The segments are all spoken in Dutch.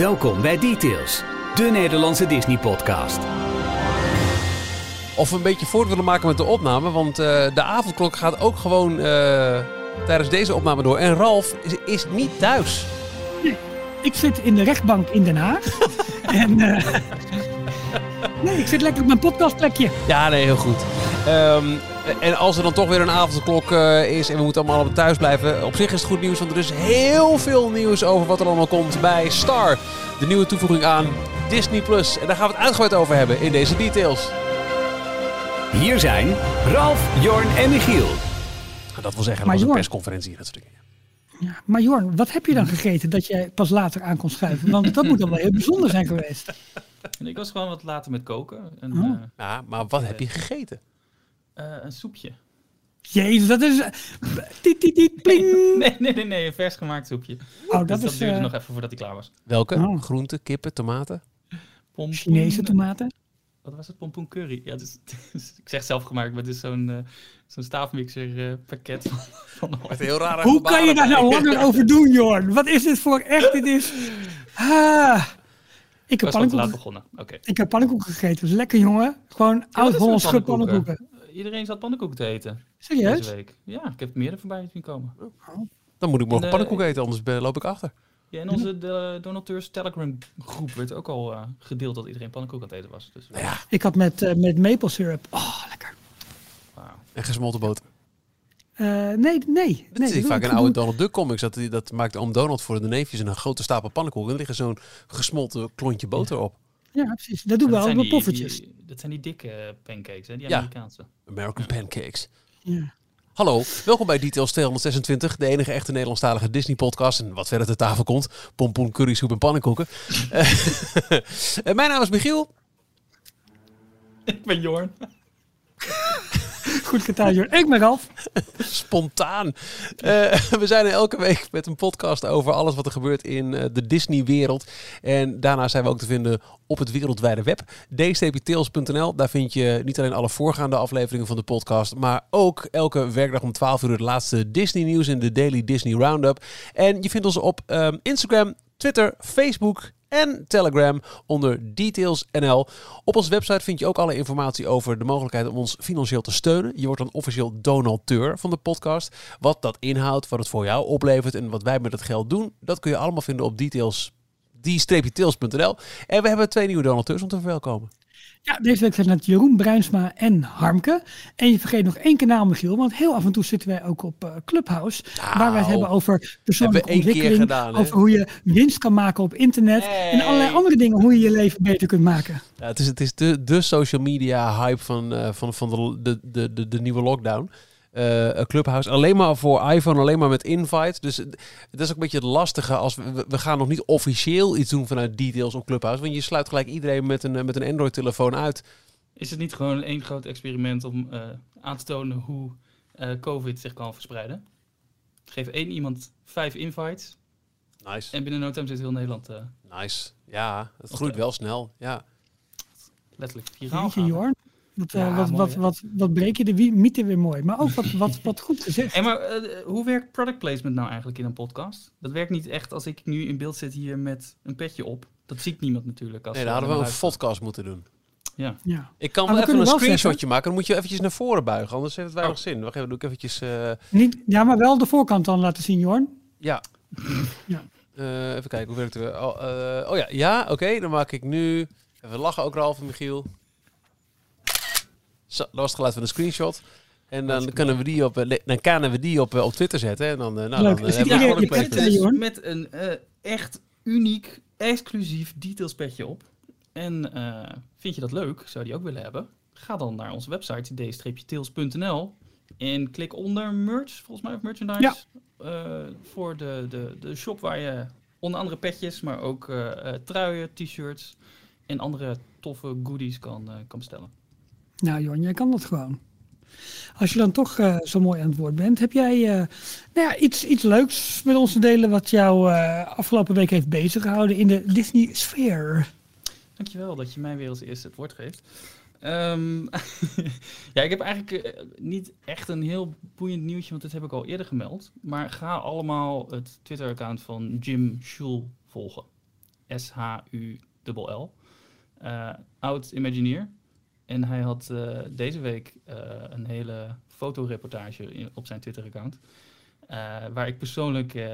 Welkom bij Details, de Nederlandse Disney-podcast. Of we een beetje voort willen maken met de opname, want eh, de avondklok gaat ook gewoon eh, tijdens deze opname door. En Ralf is, is niet thuis. Ik zit in de rechtbank in Den Haag. en eh, nee, ik zit lekker op mijn podcastplekje. Ja, nee, heel goed. Ehm, en als er dan toch weer een avondklok eh, is en we moeten allemaal thuis blijven. Op zich is het goed nieuws, want er is heel veel nieuws over wat er allemaal komt bij Star. De nieuwe toevoeging aan Disney+. Plus. En daar gaan we het uitgebreid over hebben in deze details. Hier zijn Ralf, Jorn en Michiel. Dat wil zeggen, dat was een persconferentie. Dat soort dingen. Ja, maar Jorn, wat heb je dan gegeten dat jij pas later aan kon schuiven? Want dat moet dan wel heel bijzonder zijn geweest. En ik was gewoon wat later met koken. En, Oh. eh, Ja, maar wat heb je gegeten? Eh, een soepje. Jezus, dat is... Tiet, tiet, tiet, pling. Nee, nee, nee, nee, een vers gemaakt soepje. Oh, Dus dat dat is duurde eh, nog even voordat hij klaar was. Welke? Oh. Groenten, kippen, tomaten? Pompoen, Chinese tomaten. Wat was het? Pompoen curry. Ja, dus, dus ik zeg zelf gemaakt, maar het is zo'n eh, zo'n staafmixer eh, pakket van, van Heel raar. Hoe kan je daar nou langer over doen, Jorn? Wat is dit voor echt? Dit is... Ah. Ik heb pannenkoeken, begonnen. Oké. ik heb pannenkoeken gegeten. Dat is lekker, jongen. Gewoon Ja, wat is oud-Hollands met schut pannenkoeken. Pannenkoeken? Iedereen zat pannenkoeken te eten Serieus? deze week. Ja, ik heb meer er voorbij zien komen. Dan moet ik morgen En, eh, pannenkoek eten, anders ben- loop ik achter. Ja, en onze de, donateurs Telegram groep werd ook al eh, gedeeld dat iedereen pannenkoek aan het eten was. Dus, Nou ja, Ik had met, eh, met maple syrup. Oh, lekker. wauw. en gesmolten boter. Eh, nee, nee. Dat nee, zie ik doe vaak in oude. Donald Duck comics. Dat, die- dat maakt oom Donald voor de neefjes een grote stapel pannenkoek. En er ligt zo'n gesmolten klontje boter op. Ja, precies. Dat doen we dat, al zijn met poffertjes. die- dat zijn die dikke eh, pancakes, hè? die Ja. Amerikaanse. American Pancakes. Ja. Hallo, welkom bij Details 226, de enige echte Nederlandstalige Disney-podcast. En wat verder ter tafel komt, pompoen, currysoep en pannenkoeken. Eh, en mijn naam is Michiel. Ik ben Jorn. Goed gedaan, Jorn. Ik ben Ralf. Spontaan. Eh, we zijn er elke week met een podcast over alles wat er gebeurt in eh, de Disney-wereld. En daarna zijn we ook te vinden op het wereldwijde web. dstptails.nl. Daar vind je niet alleen alle voorgaande afleveringen van de podcast, maar ook elke werkdag om 12 uur het laatste Disney-nieuws in de Daily Disney Roundup. En je vindt ons op ehm, Instagram, Twitter, Facebook en Telegram onder DetailsNL. Op onze website vind je ook alle informatie over de mogelijkheid om ons financieel te steunen. Je wordt dan officieel donateur van de podcast. Wat dat inhoudt, wat het voor jou oplevert en wat wij met het geld doen, dat kun je allemaal vinden op details die-tails.nl. En we hebben twee nieuwe donateurs om te verwelkomen. Ja, deze week zijn het Jeroen Bruinsma en Harmke. En je vergeet nog één kanaal, Michiel. Want heel af en toe zitten wij ook op eh, Clubhouse. waar we het hebben over persoonlijke Hebben ontwikkeling. gedaan, over hoe je winst kan maken op internet. En allerlei andere dingen hoe je je leven beter kunt maken. Ja, het is, het is de, de social media hype van, eh, van, van de, de, de, de, de nieuwe lockdown. Eh, Clubhouse alleen maar voor iPhone, alleen maar met invite. Dus het het is ook een beetje het lastige als we, we- gaan nog niet officieel iets doen vanuit details op Clubhouse. Want je sluit gelijk iedereen met een, eh, met een Android-telefoon uit. Is het niet gewoon één groot experiment om eh, aan te tonen hoe eh, COVID zich kan verspreiden? Geef één iemand vijf invites Nice. en binnen no time zit heel Nederland eh, Nice. Ja, het groeit wel snel. Ja. letterlijk viraal gaan. Jorn. Wat, eh, Ja, wat, mooi, wat, wat, wat breek je de mythe weer mooi. Maar ook wat, wat, wat goed gezegd. Hey, maar eh, hoe werkt product placement nou eigenlijk in een podcast? Dat werkt niet echt als ik nu in beeld zit hier met een petje op. Dat ziet niemand natuurlijk. Als Nee, daar hadden we een podcast moeten doen. Ja. Ja. Ik kan Maar wel we even een wel screenshotje maken. Dan moet je eventjes naar voren buigen, anders heeft het weinig Oh. zin. Wacht even, doe ik eventjes... eh, Niet, ja, maar wel de voorkant dan laten zien, Jorn. Ja. Ja. Eh, even kijken, hoe werkt het? Oh, eh, oh ja, ja oké. dan maak ik nu... Even lachen ook, Ralf en Michiel. Zo, dat was het geluid van een screenshot. En dan kunnen we die op, eh, dan kunnen we die op, eh, op Twitter zetten. En dan, eh, nou, Leuk. dan Dus hebben we gewoon een je placement. kent Dus Jorn. met een eh, echt uniek, exclusief detailspetje op. En eh, vind je dat leuk? Zou je die ook willen hebben? Ga dan naar onze website d-tails.nl en klik onder merch, volgens mij, of merchandise. Ja. eh, voor de, de, de shop waar je onder andere petjes, maar ook eh, eh, truien, t-shirts en andere toffe goodies kan, kan bestellen. Nou, Jorn, jij kan dat gewoon. Als je dan toch eh, zo mooi aan het woord bent, heb jij eh, nou ja, iets, iets leuks met ons te delen wat jou eh, afgelopen week heeft bezig gehouden in de Disney-sfeer? Dankjewel dat je mij weer als eerste het woord geeft. Ehm, ja, ik heb eigenlijk niet echt een heel boeiend nieuwtje, want dit heb ik al eerder gemeld. Maar ga allemaal het Twitter-account van Jim Schul volgen. S-H-U-L-L. Uh, oud Imagineer. En hij had uh, deze week uh, een hele fotoreportage op zijn Twitter-account. waar ik persoonlijk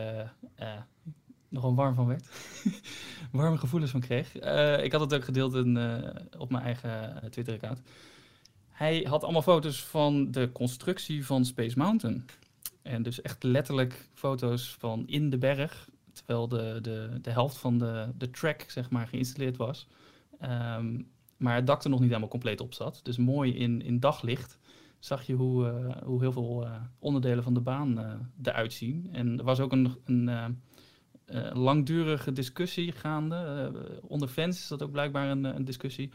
nogal warm van werd. Warme gevoelens van kreeg. ik had het ook gedeeld in, op mijn eigen Twitter-account. Hij had allemaal foto's van de constructie van Space Mountain. En dus echt letterlijk foto's van in de berg, terwijl de, de, de helft van de, de track zeg maar, geïnstalleerd was. Um, maar het dak er nog niet helemaal compleet op zat. Dus mooi in, in daglicht zag je hoe, uh, hoe heel veel uh, onderdelen van de baan uh, eruit zien. En er was ook een, een langdurige discussie gaande. onder fans is dat ook blijkbaar een, een discussie.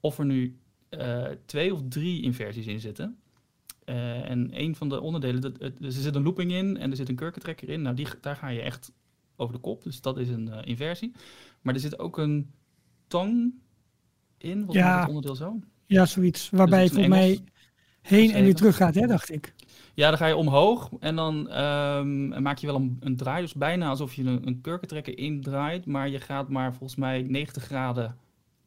Of er nu twee of drie inversies in zitten. en een van de onderdelen, dat, er zit een looping in en er zit een kurkentrekker in. Nou, die, daar ga je echt over de kop. Dus dat is een inversie. Maar er zit ook een tong in? Ja. het onderdeel zo? Ja, zoiets. Waarbij dus je voor mij heen en weer terug gaat, hè, dacht ik. Ja, dan ga je omhoog en dan um, maak je wel een, een, draai. Dus bijna alsof je een, een kurkentrekker indraait. Maar je gaat maar volgens mij 90 graden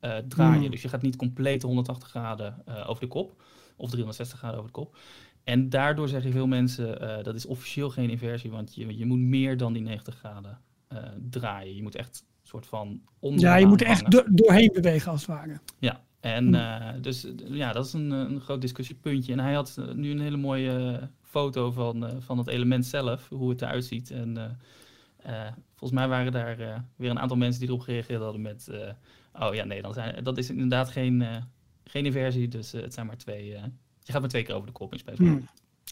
uh, draaien. Hmm. Dus je gaat niet compleet 180 graden uh, over de kop. Of 360 graden over de kop. En daardoor zeggen veel mensen, uh, dat is officieel geen inversie. Want je, je moet meer dan die 90 graden draaien. Je moet echt soort van Ja, je moet echt do doorheen bewegen als het ware. Ja, en hm. uh, dus ja, dat is een, een groot discussiepuntje. En hij had uh, nu een hele mooie uh, foto van, van het element zelf, hoe het eruit ziet. En volgens mij waren daar weer een aantal mensen die erop gereageerd hadden met... oh ja, nee, dan zijn, dat is inderdaad geen, geen inversie, dus het zijn maar twee... je gaat maar twee keer over de kop in Space.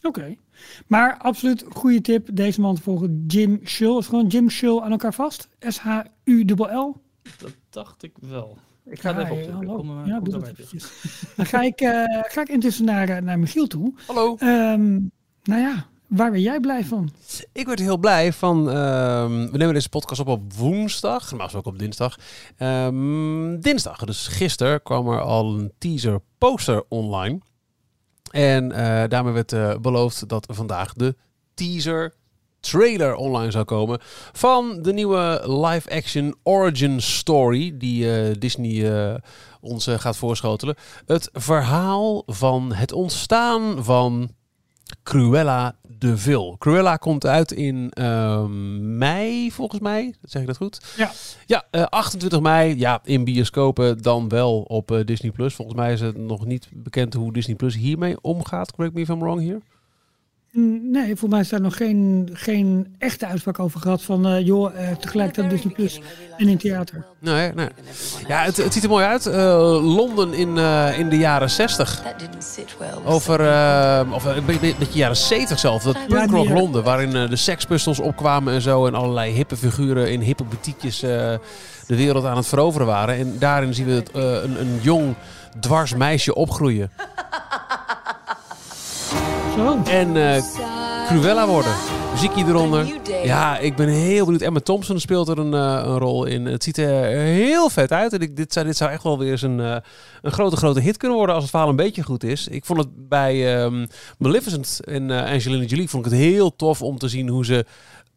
Oké. Maar absoluut goede tip. Deze man te volgen, Jim Shull. Is gewoon Jim Shull aan elkaar vast? S-H-U-L-L? Dat dacht ik wel. Ik ga ja, even op Kom, ja, kom Dan ga ik, uh, ga ik intussen naar, eh, naar Michiel toe. Hallo. Um, nou ja, waar ben jij blij van? Ik word heel blij van. Um, we nemen deze podcast op op woensdag, maar ook op dinsdag. Um, dinsdag, dus gisteren, kwam er al een teaser poster online. En uh, daarmee werd uh, beloofd dat vandaag de teaser trailer online zou komen van de nieuwe live-action origin story die uh, Disney ons gaat voorschotelen. Het verhaal van het ontstaan van Cruella de Vil. Cruella komt uit in uh, mei, volgens mij. Zeg ik dat goed? Ja. Ja, uh, 28 mei. Ja, in bioscopen dan wel op uh, Disney+. Plus. Volgens mij is het nog niet bekend hoe Disney Plus hiermee omgaat. Correct me if I'm wrong hier. Nee, voor mij is daar nog geen, geen echte uitspraak over gehad van uh, joh, uh, tegelijkertijd Disney Plus en in theater. Nee, nee. Ja, het, het ziet er mooi uit. Uh, Londen in, uh, in de jaren 60. Over, of een beetje jaren 70 zelf. Dat punkrock ja, Londen, waarin de Sex Pistols opkwamen en zo. En allerlei hippe figuren in hippe boutiquejes de wereld aan het veroveren waren. En daarin zien we het, een, een jong dwars meisje opgroeien. En uh, Cruella worden. Muziekje eronder. Ja, ik ben heel benieuwd. Emma Thompson speelt er een, uh, een rol in. Het ziet er heel vet uit. En ik, dit, zou, dit zou echt wel weer eens een, uh, een grote, grote hit kunnen worden als het verhaal een beetje goed is. Ik vond het bij um, Maleficent en Angelina Jolie vond ik het heel tof om te zien hoe ze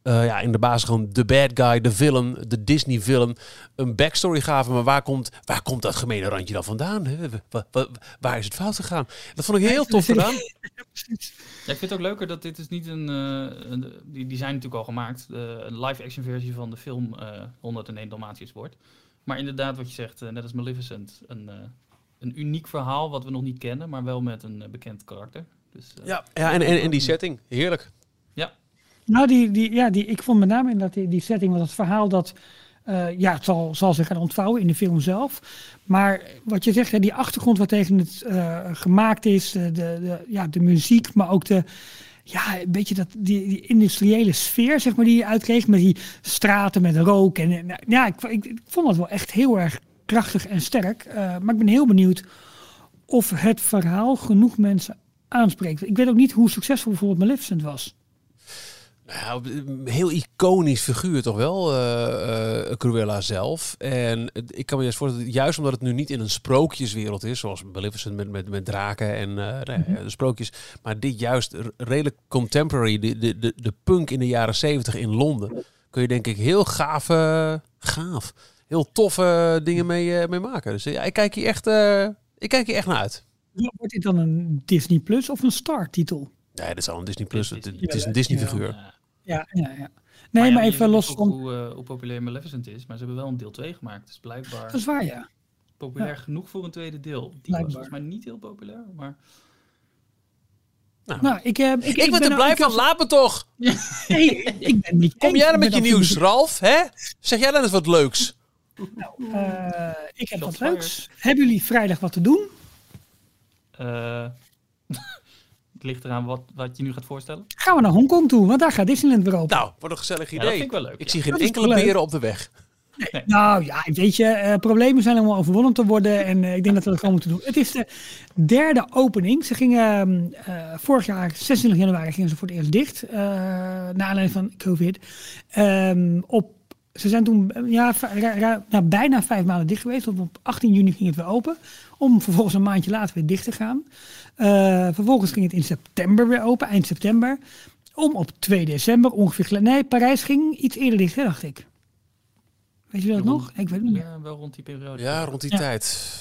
uh, ja, in de basis gewoon de bad guy, de villain, de Disney villain, een backstory gaven. Maar waar komt, waar komt dat gemene randje dan vandaan? Hè? Waar, waar, waar, is het fout gegaan? Dat vond ik heel tof gedaan. Ja, ik vind het ook leuker dat dit is niet een, uh, een die, die zijn natuurlijk al gemaakt, uh, een live-action versie van de film uh, 101 Dalmatiërs wordt. Maar inderdaad, wat je zegt, net als Maleficent, een, een uniek verhaal wat we nog niet kennen, maar wel met een bekend karakter. Dus, ja, ja en, en, en die setting, heerlijk. Nou, die, die, ja, die, ik vond met name in dat die, die setting, was het verhaal dat, uh, ja, zal, zal zich gaan ontvouwen in de film zelf. Maar wat je zegt, hè, die achtergrond wat tegen het uh, gemaakt is, de, de, ja, de muziek, maar ook de, ja, een beetje dat, die, die industriële sfeer, zeg maar, die je uitkreeg met die straten met rook. En, en ja, ik, ik, vond het wel echt heel erg krachtig en sterk. Maar ik ben heel benieuwd of het verhaal genoeg mensen aanspreekt. Ik weet ook niet hoe succesvol bijvoorbeeld Maleficent was. Ja, heel iconisch figuur toch wel, uh, uh, Cruella zelf. En ik kan me juist voorstellen, juist omdat het nu niet in een sprookjeswereld is, zoals Maleficent met, met, met draken en uh, de sprookjes, maar dit juist redelijk contemporary, de, de, de, de punk in de jaren zeventig in Londen, kun je denk ik heel gaaf, gaaf, heel toffe dingen mee, eh, mee maken. Dus ja, ik kijk hier echt, eh, ik kijk hier echt naar uit. Wordt dit dan een Disney Plus of een Star-titel? Nee, dat is al een Disney Plus. Het is een Disney figuur. Ja. Ja, ja. Nee, maar, ja, even los van... Hoe, eh, hoe populair Maleficent is, maar ze hebben wel een deel 2 gemaakt. Dus blijkbaar Dat is waar, ja. populair genoeg voor een tweede deel. Die Blijkbaar. was volgens mij niet heel populair, maar... Nou, ik, eh, ik, Ik, ben er nou- blij van. Laat me toch. Nee, ik ben niet Kom jij dan met je nieuws, Ralf? Hè? Zeg jij dan eens wat leuks? Eh, ik heb wat leuks. Hebben jullie vrijdag wat te doen? eh, het ligt eraan wat, wat je nu gaat voorstellen. Gaan we naar Hongkong toe, want daar gaat Disneyland weer open. Nou, wat een gezellig Ja, idee. dat vind ik wel leuk. Ik ja. zie geen Dat enkele beren op de weg. Nou ja, weet je, eh, problemen zijn allemaal overwonnen te worden. En eh, ik denk dat we dat gewoon moeten doen. Het is de derde opening. Ze gingen eh, vorig jaar, 26 januari, gingen ze voor het eerst dicht. eh naar aanleiding van COVID. Ehm, op, ze zijn toen ja, va- ra- ra- nou, bijna vijf maanden dicht geweest. Op, op 18 juni ging het weer open. Om vervolgens een maandje later weer dicht te gaan. Eh, vervolgens ging het in september weer open, eind september. Om op 2 december ongeveer. Nee, Parijs ging iets eerder dicht, hè, dacht ik. Weet je dat Rond- nog? Ik weet het niet meer. Ja, wel rond die periode. Ja, rond die Ja. tijd.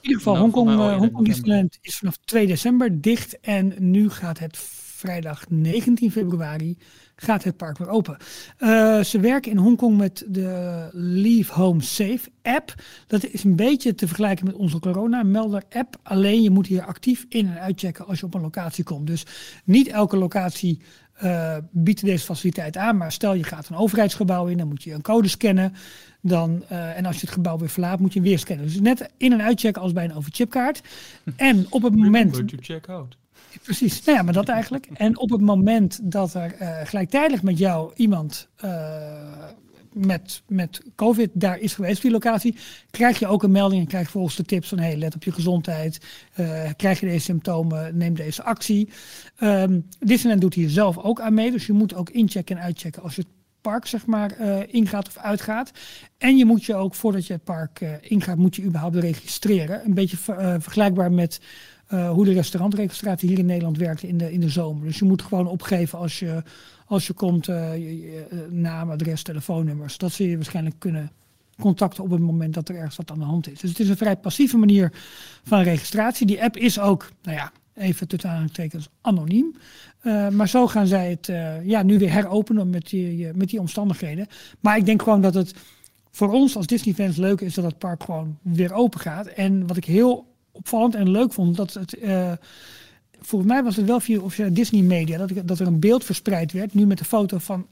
In ieder geval, Hongkong, eh, eerder Hongkong. Disneyland is vanaf 2 december dicht. En nu gaat het vrijdag 19 februari gaat het park weer open. Eh, ze werken in Hongkong met de Leave Home Safe app. Dat is een beetje te vergelijken met onze corona melder app. Alleen je moet hier actief in en uitchecken als je op een locatie komt. Dus niet elke locatie eh, biedt deze faciliteit aan. Maar stel je gaat een overheidsgebouw in, dan moet je een code scannen. Dan, eh, en als je het gebouw weer verlaat, moet je hem weer scannen. Dus net in- en uitchecken als bij een overchipkaart. En op het moment. Precies, nou ja, maar dat eigenlijk. En op het moment dat er eh, gelijktijdig met jou iemand eh, met, met COVID daar is geweest op die locatie, krijg je ook een melding en krijg volgens de tips van hey, let op je gezondheid, eh, krijg je deze symptomen, neem deze actie. Ehm Disneyland doet hier zelf ook aan mee, dus je moet ook inchecken en uitchecken als je het park zeg maar eh, ingaat of uitgaat. En je moet je ook voordat je het park eh, ingaat, moet je überhaupt registreren. Een beetje ver- vergelijkbaar met eh, hoe de restaurantregistratie hier in Nederland werkt in de, in de zomer. Dus je moet gewoon opgeven als je, als je komt, eh, je, eh, naam, adres, telefoonnummers. Dat zul je waarschijnlijk kunnen contacten op het moment dat er ergens wat aan de hand is. Dus het is een vrij passieve manier van registratie. Die app is ook, nou ja, even tussen aanhalingstekens anoniem. Maar zo gaan zij het ja, nu weer heropenen met die, met die omstandigheden. Maar ik denk gewoon dat het voor ons als Disney-fans leuk is dat het park gewoon weer open gaat. En wat ik heel opvallend en leuk vond, dat het. eh, volgens mij was het wel via, of Disney Media dat, dat er een beeld verspreid werd. Nu met de foto van,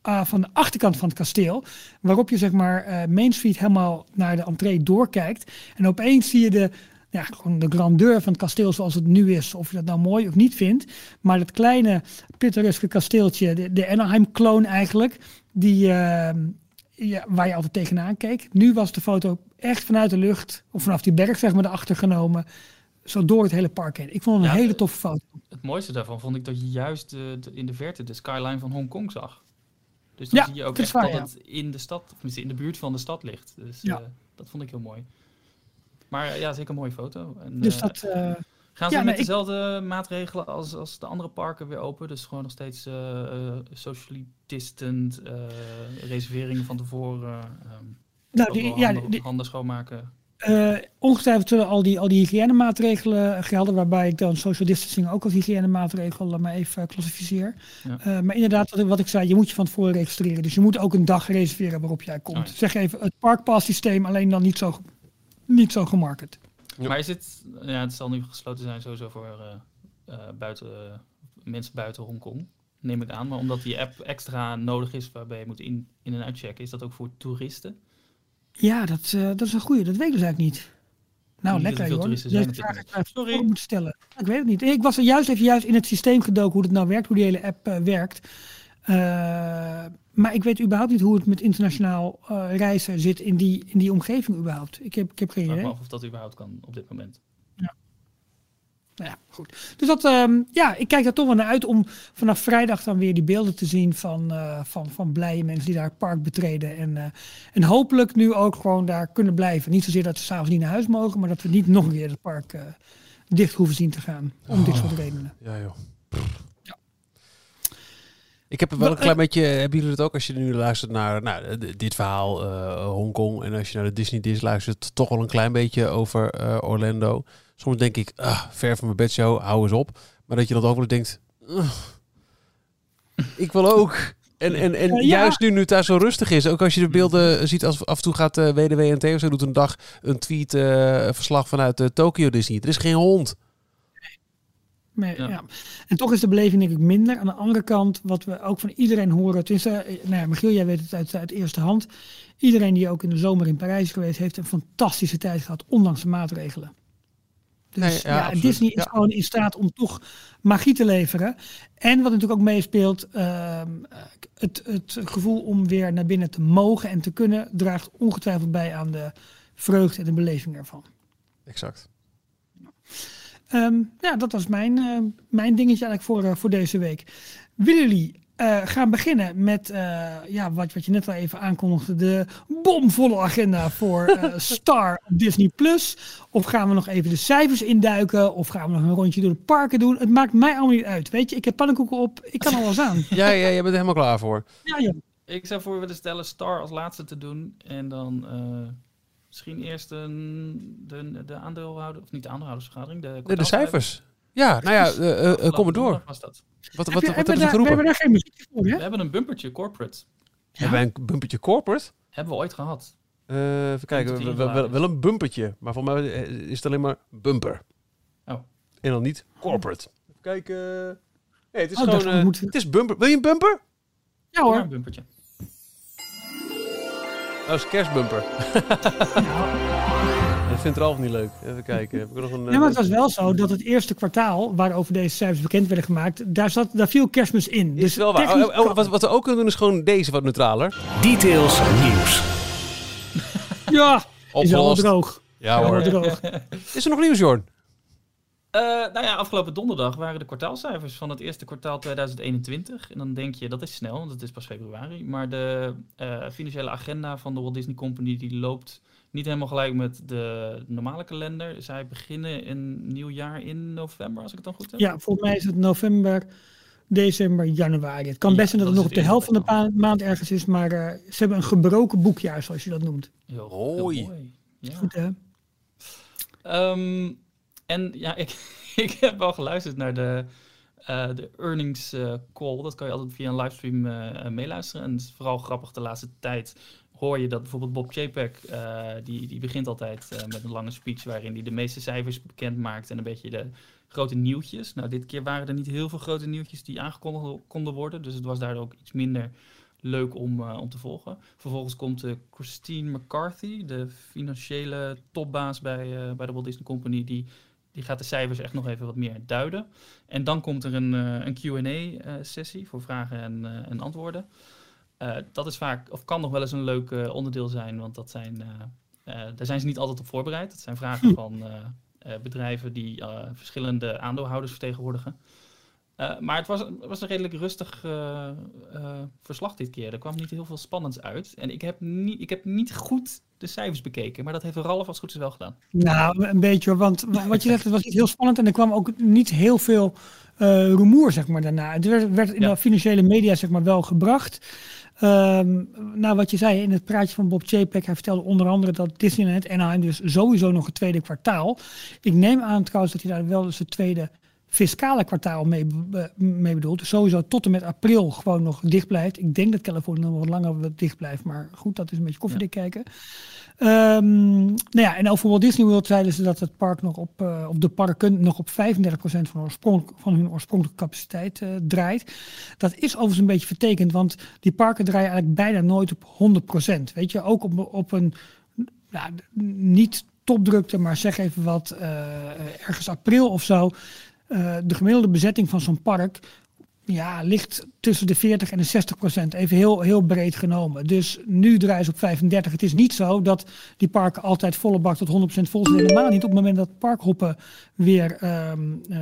ah, van de achterkant van het kasteel. Waarop je zeg maar eh, Main Street helemaal naar de entree doorkijkt. En opeens zie je de. Ja, gewoon de grandeur van het kasteel zoals het nu is. Of je dat nou mooi of niet vindt. Maar dat kleine pittoreske kasteeltje, de, de Anaheim-kloon eigenlijk. Die, eh, ja, waar je altijd tegenaan keek. Nu was de foto echt vanuit de lucht, of vanaf die berg zeg maar, erachter genomen. Zo door het hele park heen. Ik vond het een Ja, hele eh, toffe foto. Het mooiste daarvan vond ik dat je juist de, de- in de verte de skyline van Hongkong zag. Dus dan Ja, zie je ook echt waar, dat het in de stad, of in de buurt van de stad ligt. Dus Ja. eh, dat vond ik heel mooi. Maar eh, ja, zeker een mooie foto. En, Dus eh, dat, eh, gaan ze ja, met ik- dezelfde maatregelen als, als de andere parken weer open? Dus gewoon nog steeds eh, eh, socially distant, eh, reserveringen van tevoren, ehm, nou, die, ja, handen, die- handen schoonmaken. eh, ongetwijfeld zullen al die, al die hygiënemaatregelen gelden. Waarbij ik dan social distancing ook als hygiënemaatregel eh, maar even klassificeer. Ja. Eh, maar inderdaad, wat, ik- wat ik zei, je moet je van tevoren registreren. Dus je moet ook een dag reserveren waarop jij komt. Oh ja. Zeg even het parkpass systeem, alleen dan niet zo, niet zo gemarket. Ja. Maar is het, ja, het zal nu gesloten zijn sowieso voor eh, eh, buiten, eh, mensen buiten Hongkong, neem ik aan. Maar omdat die app extra nodig is waarbij je moet in, in- en uitchecken, is dat ook voor toeristen? Ja, dat, eh, dat is een goeie. Dat weet ik dus eigenlijk niet. Nou, Niet er lekker Deze zijn vraag ik Sorry. moeten stellen. Ik weet het niet. Ik was er juist even juist in het systeem gedoken hoe het nou werkt, hoe die hele app eh, werkt. Eh, maar ik weet überhaupt niet hoe het met internationaal eh, reizen zit in die, in die omgeving überhaupt. Ik heb, ik heb geen Ik vraag idee. me af of dat überhaupt kan op dit moment. Nou ja, goed. Dus dat, ehm, ja, ik kijk er toch wel naar uit om vanaf vrijdag dan weer die beelden te zien van, eh, van, van blije mensen die daar het park betreden. En, eh, en hopelijk nu ook gewoon daar kunnen blijven. Niet zozeer dat ze s'avonds niet naar huis mogen, maar dat we niet nog een keer het park eh, dicht hoeven zien te gaan. Om dit soort redenen. Ja, joh. Ik heb wel een klein beetje, hebben jullie het ook als je nu luistert naar nou, dit verhaal, uh, Hongkong, en als je naar de Disney Disney luistert, toch wel een klein beetje over uh, Orlando. Soms denk ik, ah, ver van mijn bedshow, hou eens op. Maar dat je dan ook wel denkt, ik wil ook. En, en, en juist nu, nu het daar zo rustig is, ook als je de beelden ziet, als af en toe gaat uh, WDWNT of zo, doet een dag een tweet, verslag vanuit uh, Tokyo Disney. Er is geen hond. Maar, ja. En toch is de beleving denk ik minder. Aan de andere kant, wat we ook van iedereen horen, het is, uh, nou ja, Michiel, jij weet het uit, uit eerste hand. Iedereen die ook in de zomer in Parijs is geweest, heeft een fantastische tijd gehad, ondanks de maatregelen. Dus ja, Disney is gewoon in staat om toch magie te leveren. En wat natuurlijk ook meespeelt, uh, het, het gevoel om weer naar binnen te mogen en te kunnen, draagt ongetwijfeld bij aan de vreugde en de beleving ervan. Exact. Um, ja, dat was mijn, uh, mijn dingetje eigenlijk voor, uh, voor deze week. Willen jullie uh, gaan beginnen met ja, wat, wat je net al even aankondigde, de bomvolle agenda voor Star op Disney Plus? Of gaan we nog even de cijfers induiken? Of gaan we nog een rondje door de parken doen? Het maakt mij allemaal niet uit. Weet je, ik heb pannenkoeken op, ik kan alles aan. ja, ja, je bent er helemaal klaar voor. Ja, ja. Ik zou voor willen stellen Star als laatste te doen en dan Misschien eerst een, de, de aandeelhouder, of niet de aandeelhoudersvergadering, de, de, de cijfers. Ja, nou ja, uh, uh, kom maar door. Was dat. Wat, wat, wat, hebben we geroepen? We hebben daar geen muziek voor, hè? We hebben een bumpertje corporate. Ja? Hebben wij een bumpertje corporate? Hebben we ooit gehad. Uh, even kijken, wel, wel, een bumpertje, maar voor mij is het alleen maar bumper. Oh. En dan niet corporate. Even kijken. Nee, het is oh, gewoon, moet... het is bumper. Wil je een bumper? Ja hoor. Ja, een bumpertje. Dat is kerstbumper. Dat vindt Ralf niet leuk. Even kijken. Heb ik nog een, ja, maar het was wel zo dat het eerste kwartaal waarover deze cijfers bekend werden gemaakt, daar, zat, daar viel kerstmis in. Dus is wel waar. Oh, oh, wat, wat, we ook kunnen doen is gewoon deze wat neutraler. Details nieuws. ja, is al droog. Ja hoor. Droog. Is er nog nieuws, Jorn? Uh, nou ja, afgelopen donderdag waren de kwartaalcijfers van het eerste kwartaal 2021. En dan denk je, dat is snel, want het is pas februari. Maar de uh, financiële agenda van de Walt Disney Company die loopt niet helemaal gelijk met de normale kalender. Zij beginnen een nieuw jaar in november, als ik het dan goed heb. Ja, volgens mij is het november, december, januari. Het kan best zijn dat het nog op de helft van de maand ergens is, maar uh, ze hebben een gebroken boekjaar, zoals je dat noemt. Heel, heel mooi. Ja. Goed, hè? Um, en ja, ik, ik heb wel geluisterd naar de, uh, de earnings uh, call. Dat kan je altijd via een livestream uh, meeluisteren. En het is vooral grappig de laatste tijd hoor je dat bijvoorbeeld Bob Chapek, die, die begint altijd met een lange speech waarin hij de meeste cijfers bekend maakt en een beetje de grote nieuwtjes. Nou, dit keer waren er niet heel veel grote nieuwtjes die aangekondigd konden worden. Dus het was daardoor ook iets minder leuk om, om te volgen. Vervolgens komt Christine McCarthy, de financiële topbaas bij, bij de Walt Disney Company, die die gaat de cijfers echt nog even wat meer duiden. En dan komt er een, uh, een QA-sessie uh, voor vragen en, uh, en antwoorden. Dat is vaak, of kan nog wel eens een leuk onderdeel zijn, want dat zijn, daar zijn ze niet altijd op voorbereid. Dat zijn vragen hm. van bedrijven die verschillende aandeelhouders vertegenwoordigen. maar het was, was een redelijk rustig verslag dit keer. Er kwam niet heel veel spannends uit. En ik heb niet, ik heb niet goed de cijfers bekeken. Maar dat heeft Ralf als goed is wel gedaan. Nou, een beetje. Want wat je zegt, het was niet heel spannend. En er kwam ook niet heel veel uh, rumoer, zeg maar, daarna. Het werd, werd in de financiële media, zeg maar, wel gebracht. Um, nou, wat je zei in het praatje van Bob Chapek, hij vertelde onder andere dat Disneyland Anaheim dus sowieso nog het tweede kwartaal. Ik neem aan trouwens dat hij daar wel dus het tweede fiscale kwartaal mee, mee bedoelt. Dus sowieso tot en met april gewoon nog dicht blijft. Ik denk dat Californië nog wat langer dicht blijft. Maar goed, dat is een beetje koffiedik kijken. Um, nou ja, en over Walt Disney World zeiden ze dat het park nog op, uh, of de parken nog op 35% van, oorsprong, van hun oorspronkelijke capaciteit uh, draait. Dat is overigens een beetje vertekend, want die parken draaien eigenlijk bijna nooit op 100%. Weet je, ook op, op een nou, niet topdrukte, maar zeg even wat, uh, ergens april of zo. De gemiddelde bezetting van zo'n park ja, ligt tussen de 40 en de 60 procent. Even heel, heel breed genomen. Dus nu draaien ze op 35. Het is niet zo dat die parken altijd volle bak tot 100 procent vol zijn. Helemaal niet op het moment dat parkhoppen weer, um, uh,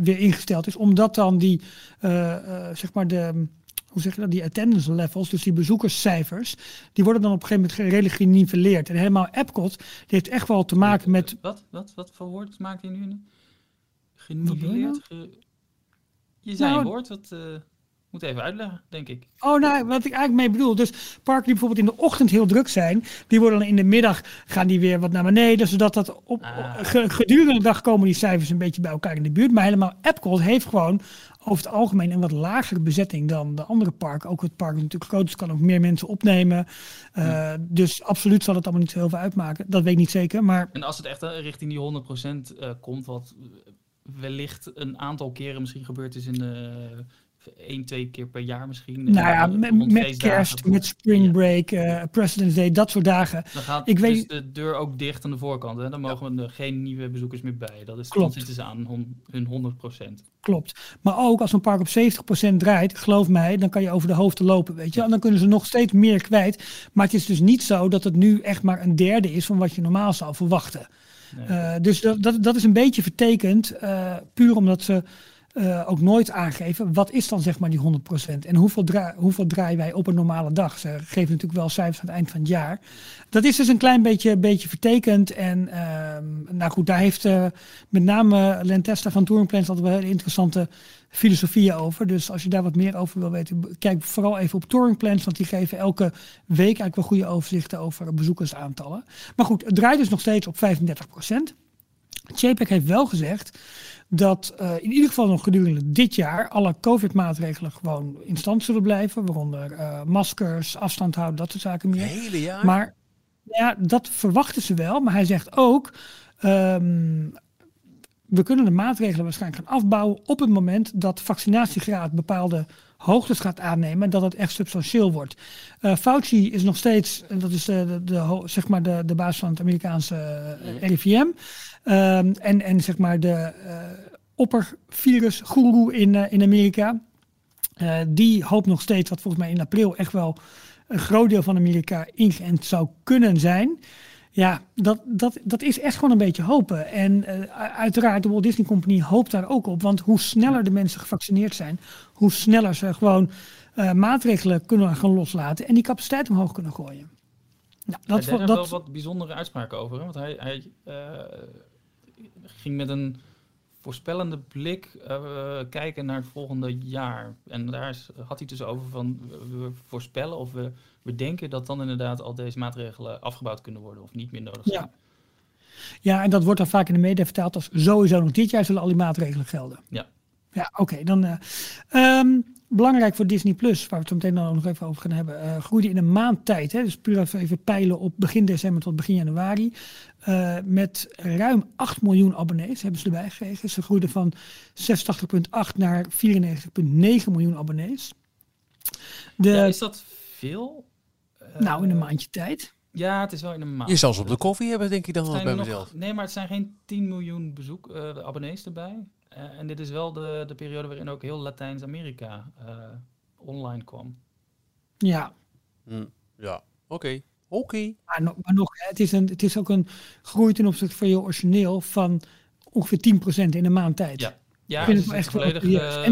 weer ingesteld is. Omdat dan die, uh, zeg maar de hoe zeg je dat, die attendance levels, dus die bezoekerscijfers, die worden dan op een gegeven moment redelijk geniveleerd. En helemaal Epcot, die heeft echt wel te maken met... Wat, wat, wat voor woord maakt hij nu? Geniveleerd? Je zei nou, een woord wat... Uh... Moet even uitleggen, denk ik. Oh, nou, wat ik eigenlijk mee bedoel. Dus parken die bijvoorbeeld in de ochtend heel druk zijn, die worden dan in de middag gaan die weer wat naar beneden, zodat dat op, Ah. ge- gedurende de dag komen die cijfers een beetje bij elkaar in de buurt. Maar helemaal Epcot heeft gewoon over het algemeen een wat lagere bezetting dan de andere parken. Ook het park is natuurlijk groot, dus kan ook meer mensen opnemen. Uh, Dus absoluut zal het allemaal niet zo heel veel uitmaken. Dat weet ik niet zeker, maar En als het echt eh, richting die 100% eh, komt, wat wellicht een aantal keren misschien gebeurd is in de één, twee keer per jaar misschien. Nou ja, Eh, met, kerst, met spring break, eh, President's Day, dat soort dagen. Dan gaat Ik weet- dus de deur ook dicht aan de voorkant. Hè? Dan mogen er geen nieuwe bezoekers meer bij. Dat is, Klopt. Dan zitten ze aan hun 100%. Klopt. Maar ook als een park op 70% draait, geloof mij, dan kan je over de hoofden lopen, weet je. En dan kunnen ze nog steeds meer kwijt. Maar het is dus niet zo dat het nu echt maar een derde is van wat je normaal zou verwachten. Eh, dus dat, dat, dat is een beetje vertekend, eh, puur omdat ze eh, ook nooit aangeven wat is dan zeg maar die 100% en hoeveel, dra hoeveel draaien wij op een normale dag. Ze geven natuurlijk wel cijfers aan het eind van het jaar. Dat is dus een klein beetje, beetje vertekend en ehm, nou goed, daar heeft met name Len Testa van Touring Plans altijd wel hele interessante filosofieën over. Dus als je daar wat meer over wil weten, kijk vooral even op Touring Plans, want die geven elke week eigenlijk wel goede overzichten over bezoekersaantallen. Maar goed, het draait dus nog steeds op 35%. JPEG heeft wel gezegd dat uh, in ieder geval nog gedurende dit jaar alle COVID-maatregelen gewoon in stand zullen blijven. Waaronder uh, maskers, afstand houden, dat soort zaken meer. hele jaar? Maar ja, dat verwachten ze wel. Maar hij zegt ook, um, we kunnen de maatregelen waarschijnlijk gaan afbouwen op het moment dat vaccinatiegraad bepaalde hoogtes gaat aannemen, dat het echt substantieel wordt. Uh, Fauci is nog steeds, dat is de, de, de, zeg maar de, de baas van het Amerikaanse uh, RIVM. Um, en, en zeg maar de uh, oppervirusgoeroe in, in Amerika. Die hoopt nog steeds dat volgens mij in april echt wel een groot deel van Amerika ingeënt zou kunnen zijn. Ja, dat, dat, dat is echt gewoon een beetje hopen. En uh, uiteraard, de Walt Disney Company hoopt daar ook op. Want hoe sneller de mensen gevaccineerd zijn, hoe sneller ze gewoon uh, maatregelen kunnen gaan loslaten en die capaciteit omhoog kunnen gooien. Nou, dat er wel wat bijzondere uitspraken over. Hè? Want hij, hij uh, ging met een voorspellende blik kijken naar het volgende jaar. En daar had hij dus over van we voorspellen of we, we denken dat dan inderdaad al deze maatregelen afgebouwd kunnen worden of niet meer nodig zijn. Ja, ja en dat wordt dan vaak in de media vertaald als sowieso nog dit jaar zullen al die maatregelen gelden. Ja. Ja, oké. Okay, dan. Uh, um, belangrijk voor Disney Plus, waar we het zo meteen nog even over gaan hebben, uh, groeide in een maand tijd. Hè, dus puur even, even peilen op begin december tot begin januari. Uh, met ruim 8 miljoen abonnees hebben ze erbij gekregen. Ze groeiden van 86,8 naar 94,9 miljoen abonnees. De, ja, is dat veel? Uh, nou, in een maandje tijd. Ja, het is wel in een maand. Je zal ze op de koffie hebben, denk ik dan wel bij mezelf. Nee, maar het zijn geen 10 miljoen bezoek, uh, abonnees erbij. Uh, en dit is wel de, de periode waarin ook heel Latijns-Amerika uh, online kwam. Ja. Hm, ja, oké. Okay. Oké. Okay. Maar, no, maar nog, het is, een, het is ook een groei ten opzichte van je origineel van ongeveer 10% in een maand tijd. Ja. Ja, ik vind dus het wel echt volledig uh,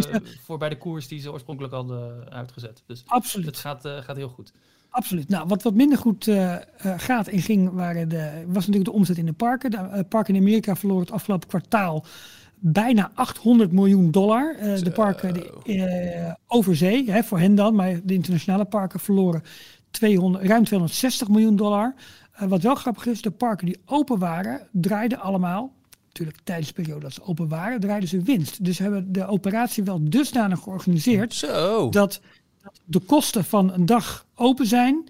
en bij de koers die ze oorspronkelijk hadden uitgezet. Dus absoluut. het gaat, uh, gaat heel goed. Absoluut. Nou, wat wat minder goed uh, gaat en ging, waren de, was natuurlijk de omzet in de parken. De uh, parken in Amerika verloren het afgelopen kwartaal bijna 800 miljoen dollar. Uh, de parken de, uh, over zee, hè, voor hen dan, maar de internationale parken verloren 200, ruim 260 miljoen dollar. Wat wel grappig is, de parken die open waren, draaiden allemaal, natuurlijk tijdens de periode dat ze open waren, draaiden ze winst. Dus hebben de operatie wel dusdanig georganiseerd Zo. Dat, dat de kosten van een dag open zijn.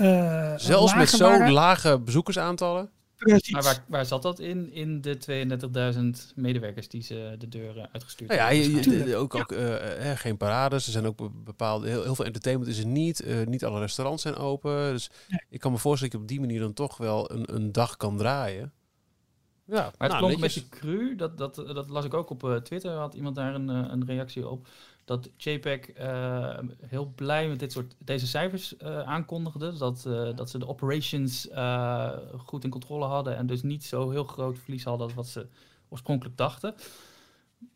Uh, Zelfs met zo lage bezoekersaantallen. Precies. Maar waar, waar zat dat in, in de 32.000 medewerkers die ze de deuren uitgestuurd nou ja, hebben? je, ook, ook uh, uh, geen parades. Er zijn ook bepaalde, heel, heel veel entertainment is er niet. Uh, niet alle restaurants zijn open. Dus nee. ik kan me voorstellen dat je op die manier dan toch wel een, een dag kan draaien. Ja, maar het nou, klonk een beetje cru. Dat, dat, dat las ik ook op uh, Twitter. Had iemand daar een, een reactie op. Dat JPEG uh, heel blij met dit soort, deze cijfers uh, aankondigde. Dat, uh, dat ze de operations goed in controle hadden. En dus niet zo heel groot verlies hadden als wat ze oorspronkelijk dachten.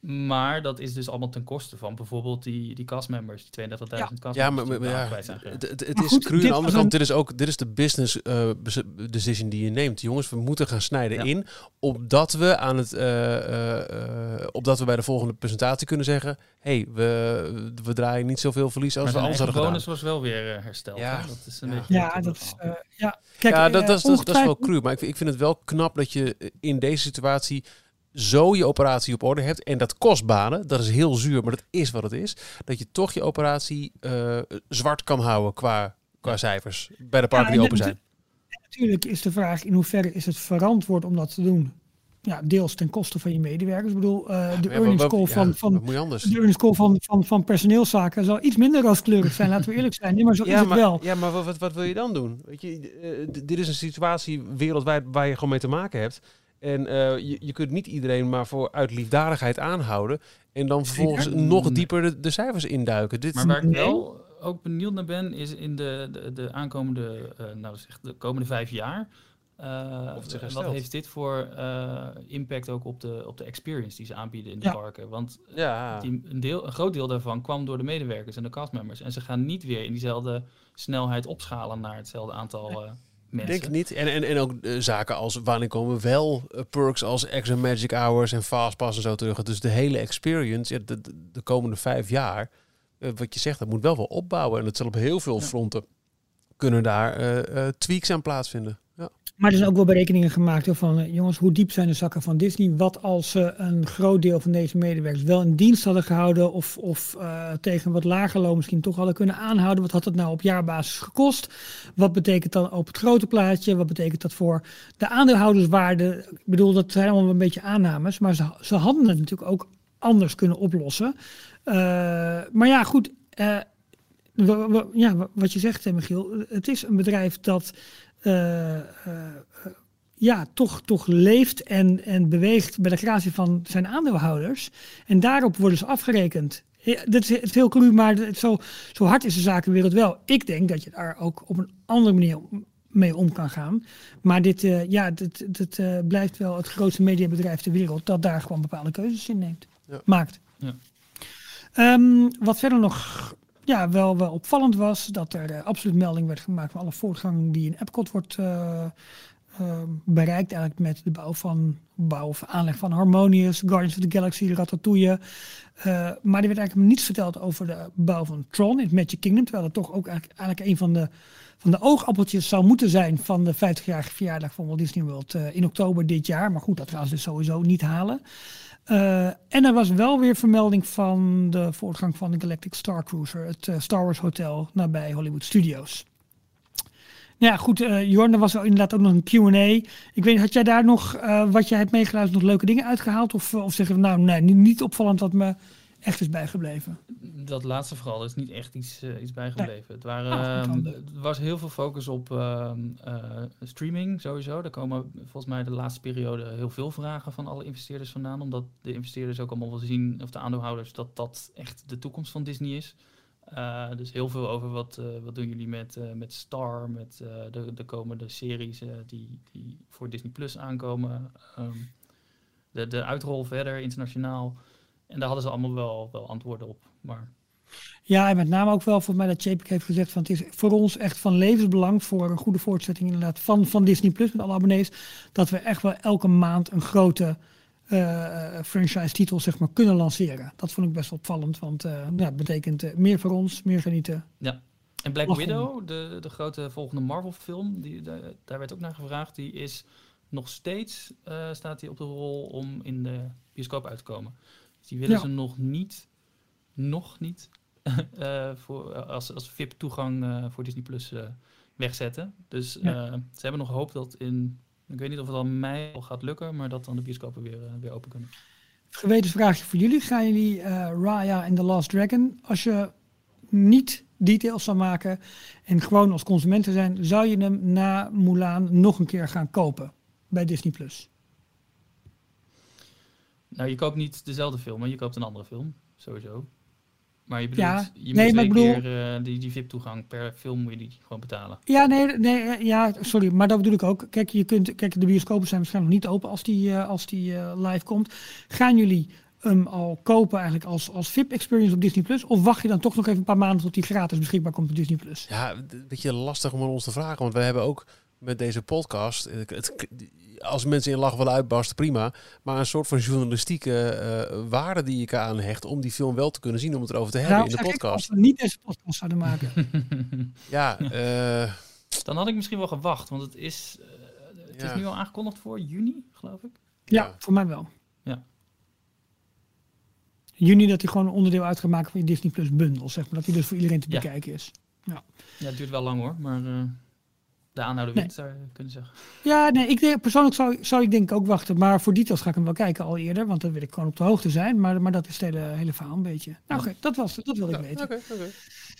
Maar dat is dus allemaal ten koste van bijvoorbeeld die, die castmembers, die 32.000 Ja. castmembers. Ja, maar, die maar- ja, kwijt zijn geraakt. het, het, het Maar is cru. Aan dit de andere kant, dit is ook dit is de business eh, bes- decision die je neemt. Jongens, we moeten gaan snijden Ja. in, opdat we aan het, eh, eh, eh, opdat we bij de volgende presentatie kunnen zeggen, hey, we, we draaien niet zoveel verlies als Maar we anders hadden gedaan. bonus was wel weer hersteld. Ja. hè? Dat is een beetje Ja, dat is. eh, ja. Kijk, ja, dat, dat, is, dat, is- dat is wel cru. Maar ik, ik vind het wel knap dat je in deze situatie zo je operatie op orde hebt. En dat kost banen. Dat is heel zuur, maar dat is wat het is. Dat je toch je operatie eh, zwart kan houden qua, qua cijfers. Bij de parken Ja, die en open zijn. Natuurlijk is de vraag in hoeverre is het verantwoord om dat te doen. Ja, deels ten koste van je medewerkers. Ik bedoel, eh, de Ja, earnings call ja, van, van, de earnings call van, van, van personeelszaken zal iets minder rooskleurig zijn, laten we eerlijk zijn. Nee, maar zo is Ja het maar, wel. ja, maar wat, wat, wat wil je dan doen? Weet je, eh, dit is een situatie wereldwijd waar je gewoon mee te maken hebt. En eh, je, je kunt niet iedereen maar voor uit liefdadigheid aanhouden. En dan vervolgens Zeker. nog dieper de, de cijfers induiken. Dit, Maar waar ik wel ook benieuwd naar ben, is in de, de, de aankomende, eh, nou zeg, de komende vijf jaar. eh, Of het zich wat heeft dit voor eh, impact ook op de, op de experience die ze aanbieden in de Ja. parken? Want ja, die, een, deel, een groot deel daarvan kwam door de medewerkers en de castmembers. En ze gaan niet weer in diezelfde snelheid opschalen naar hetzelfde aantal eh, mensen. denk het niet. En, en, en ook eh, zaken als wanneer komen wel eh, perks als extra magic hours en fastpass en zo terug. Dus de hele experience, ja, de, de, de komende vijf jaar, eh, wat je zegt, dat moet wel wel opbouwen. En dat zal op heel veel fronten kunnen daar tweaks aan plaatsvinden. Maar er zijn ook wel berekeningen gemaakt van, eh, jongens, hoe diep zijn de zakken van Disney? Wat als ze een groot deel van deze medewerkers wel in dienst hadden gehouden of, of eh, tegen een wat lager loon misschien toch hadden kunnen aanhouden? Wat had het nou op jaarbasis gekost? Wat betekent dan op het grote plaatje? Wat betekent dat voor de aandeelhouderswaarde? Ik bedoel, dat zijn allemaal een beetje aannames, maar ze, ze hadden het natuurlijk ook anders kunnen oplossen. Eh, maar ja, goed. ja, wa- wat je zegt, Michiel, het is een bedrijf dat ja, toch, toch leeft en, en beweegt bij de gratie van zijn aandeelhouders. En daarop worden ze afgerekend. Ja, dat is, het is heel cru, maar het- zo, zo hard is de zakenwereld wel. Ik denk dat je daar ook op een andere manier mee om kan gaan. Maar dit, eh, ja, dit, dit eh, blijft wel het grootste mediabedrijf ter wereld dat daar gewoon bepaalde keuzes in neemt, Ja. maakt. Ja. Ehm, wat verder nog ja, wel, wel opvallend was, dat er eh, absoluut melding werd gemaakt van alle voortgang die in Epcot wordt eh, eh, bereikt. Eigenlijk met de bouw van bouw of aanleg van Harmonious, Guardians of the Galaxy, Ratatouille. Eh, maar er werd eigenlijk niets verteld over de bouw van Tron in het Magic Kingdom. Terwijl het toch ook eigenlijk, eigenlijk een van de, van de oogappeltjes zou moeten zijn van de 50-jarige verjaardag van Walt Disney World in oktober dit jaar. Maar goed, dat gaan ze dus sowieso niet halen. Eh, en er was wel weer vermelding van de voortgang van de Galactic Star Cruiser, het eh, Star Wars Hotel nabij Hollywood Studios. Nou ja, goed, eh Jorn, er was wel inderdaad ook nog een Q&A. Ik weet, had jij daar nog, wat jij hebt meegeluisterd, nog leuke dingen uitgehaald? Of, of zeggen nou, nee, niet opvallend wat me echt is bijgebleven? Dat laatste vooral, is niet echt iets, eh, iets bijgebleven. Het, waren, Ah, was heel veel focus op ehm, eh, streaming sowieso. Daar komen volgens mij de laatste periode heel veel vragen van alle investeerders vandaan. Omdat de investeerders ook allemaal wel zien, of de aandeelhouders, dat dat echt de toekomst van Disney is. Dus heel veel over wat, wat doen jullie met, met Star, met de, de komende series die, die voor Disney Plus aankomen. Ehm, de, de uitrol verder internationaal. En daar hadden ze allemaal wel, wel antwoorden op. Maar Ja, en met name ook wel voor mij dat Chapek heeft gezegd van het is voor ons echt van levensbelang voor een goede voortzetting inderdaad van, van Disney Plus met alle abonnees. Dat we echt wel elke maand een grote eh, franchise titel zeg maar kunnen lanceren. Dat vond ik best wel opvallend, want eh ja, het betekent eh, meer voor ons, meer genieten. Ja. En Black Lachen. Widow, de, de grote volgende Marvel-film, die, daar, daar werd ook naar gevraagd. Die is nog steeds eh, staat die op de rol om in de bioscoop uit te komen. Dus die willen Ja. ze nog niet, nog niet, eh, voor, als, als VIP-toegang eh, voor Disney Plus eh, wegzetten. Dus Ja. eh, ze hebben nog hoop dat in, ik weet niet of het al mei al gaat lukken, maar dat dan de bioscopen weer, eh, weer open kunnen. Gewetensvraagje voor jullie. Gaan jullie eh, Raya en The Last Dragon, als je niet details zou maken en gewoon als consument te zijn, zou je hem na Mulan nog een keer gaan kopen bij Disney Plus? Nou, je koopt niet dezelfde film, maar je koopt een andere film, sowieso. Maar je bedoelt, Ja, je nee, moet maar bedoel- keer eh, die, die VIP-toegang per film moet je die gewoon betalen. Ja, nee, nee, eh, ja, sorry, maar dat bedoel ik ook. Kijk, je kunt, kijk de bioscopen zijn waarschijnlijk nog niet open als die, eh, als die eh, live komt. Gaan jullie hem al kopen eigenlijk als, als VIP-experience op Disney Plus? Of wacht je dan toch nog even een paar maanden tot die gratis beschikbaar komt op Disney Plus? Ja, een beetje lastig om aan ons te vragen. Want we hebben ook met deze podcast. Het, als mensen in lach willen uitbarsten, prima. Maar een soort van journalistieke eh, waarde die ik aan hecht. om die film wel te kunnen zien, om het erover te hebben Nou, in de ik, als podcast. we niet deze podcast zouden maken. Ja, eh, Dan had ik misschien wel gewacht, want het is, eh, het Ja. is nu al aangekondigd voor juni, geloof ik. Ja, Ja. voor mij wel. Ja. Juni dat hij gewoon een onderdeel uit gaat maken van je Disney Plus bundle, zeg maar. Dat hij dus voor iedereen te Ja. bekijken is. Ja, het duurt wel lang hoor, maar eh, de aanhouder Nee. zou je kunnen zeggen. Ja, nee, ik denk, persoonlijk zou, zou ik denk ik ook wachten. Maar voor details ga ik hem wel kijken al eerder. Want dan wil ik gewoon op de hoogte zijn. Maar, maar dat is het hele, hele verhaal een beetje. Nou oké, dat was het. Dat wilde ik ja, weten. oké, oké.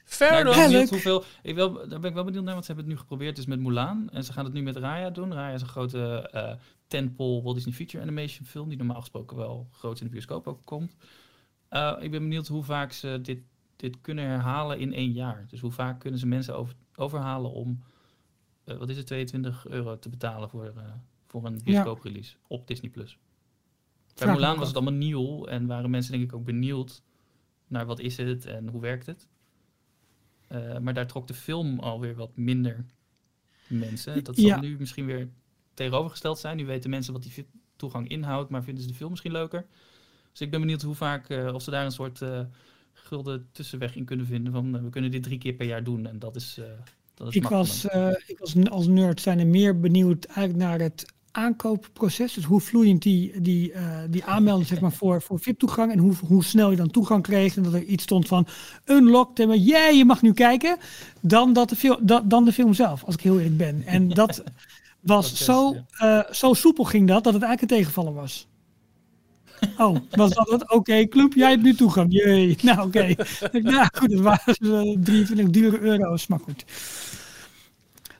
Fair Nou, ik ben hoeveel, ik wil, daar ben ik wel benieuwd naar, want ze hebben het nu geprobeerd dus met Mulan. En ze gaan het nu met Raya doen. Raya is een grote eh tentpole Walt Disney Feature Animation film, die normaal gesproken wel groot in de bioscoop ook komt. Eh, ik ben benieuwd hoe vaak ze dit, dit kunnen herhalen in één jaar. Dus hoe vaak kunnen ze mensen over, overhalen om, eh, wat is het, 22 euro te betalen voor, eh, voor een bioscooprelease op Disney+. Plus. Bij Mulan was het allemaal nieuw en waren mensen denk ik ook benieuwd naar wat is het en hoe werkt het. Eh, maar daar trok de film alweer wat minder mensen. Dat zal Ja. nu misschien weer tegenovergesteld zijn. Nu weten mensen wat die toegang inhoudt, maar vinden ze de film misschien leuker. Dus ik ben benieuwd hoe vaak, of ze daar een soort eh, gulden tussenweg in kunnen vinden. Van we kunnen dit drie keer per jaar doen en dat is. Eh dat is Ik was, ik was als nerd zijn er meer benieuwd eigenlijk naar het aankoopproces. Dus hoe vloeiend die, die, eh, die aanmelding zeg maar, voor, voor VIP-toegang en hoe, hoe snel je dan toegang kreeg. En dat er iets stond van unlocked en maar yeah, je mag nu kijken. Dan, dat de film, dan, dan de film zelf, als ik heel eerlijk ben. En dat was Proces, zo, eh, zo soepel ging dat, dat het eigenlijk een tegenvaller was. Oh, was dat het? Oké, club, jij hebt nu toegang. Jee. Nou, oké. Nou, goed, het waren eh, 23 dure euro's, maar goed.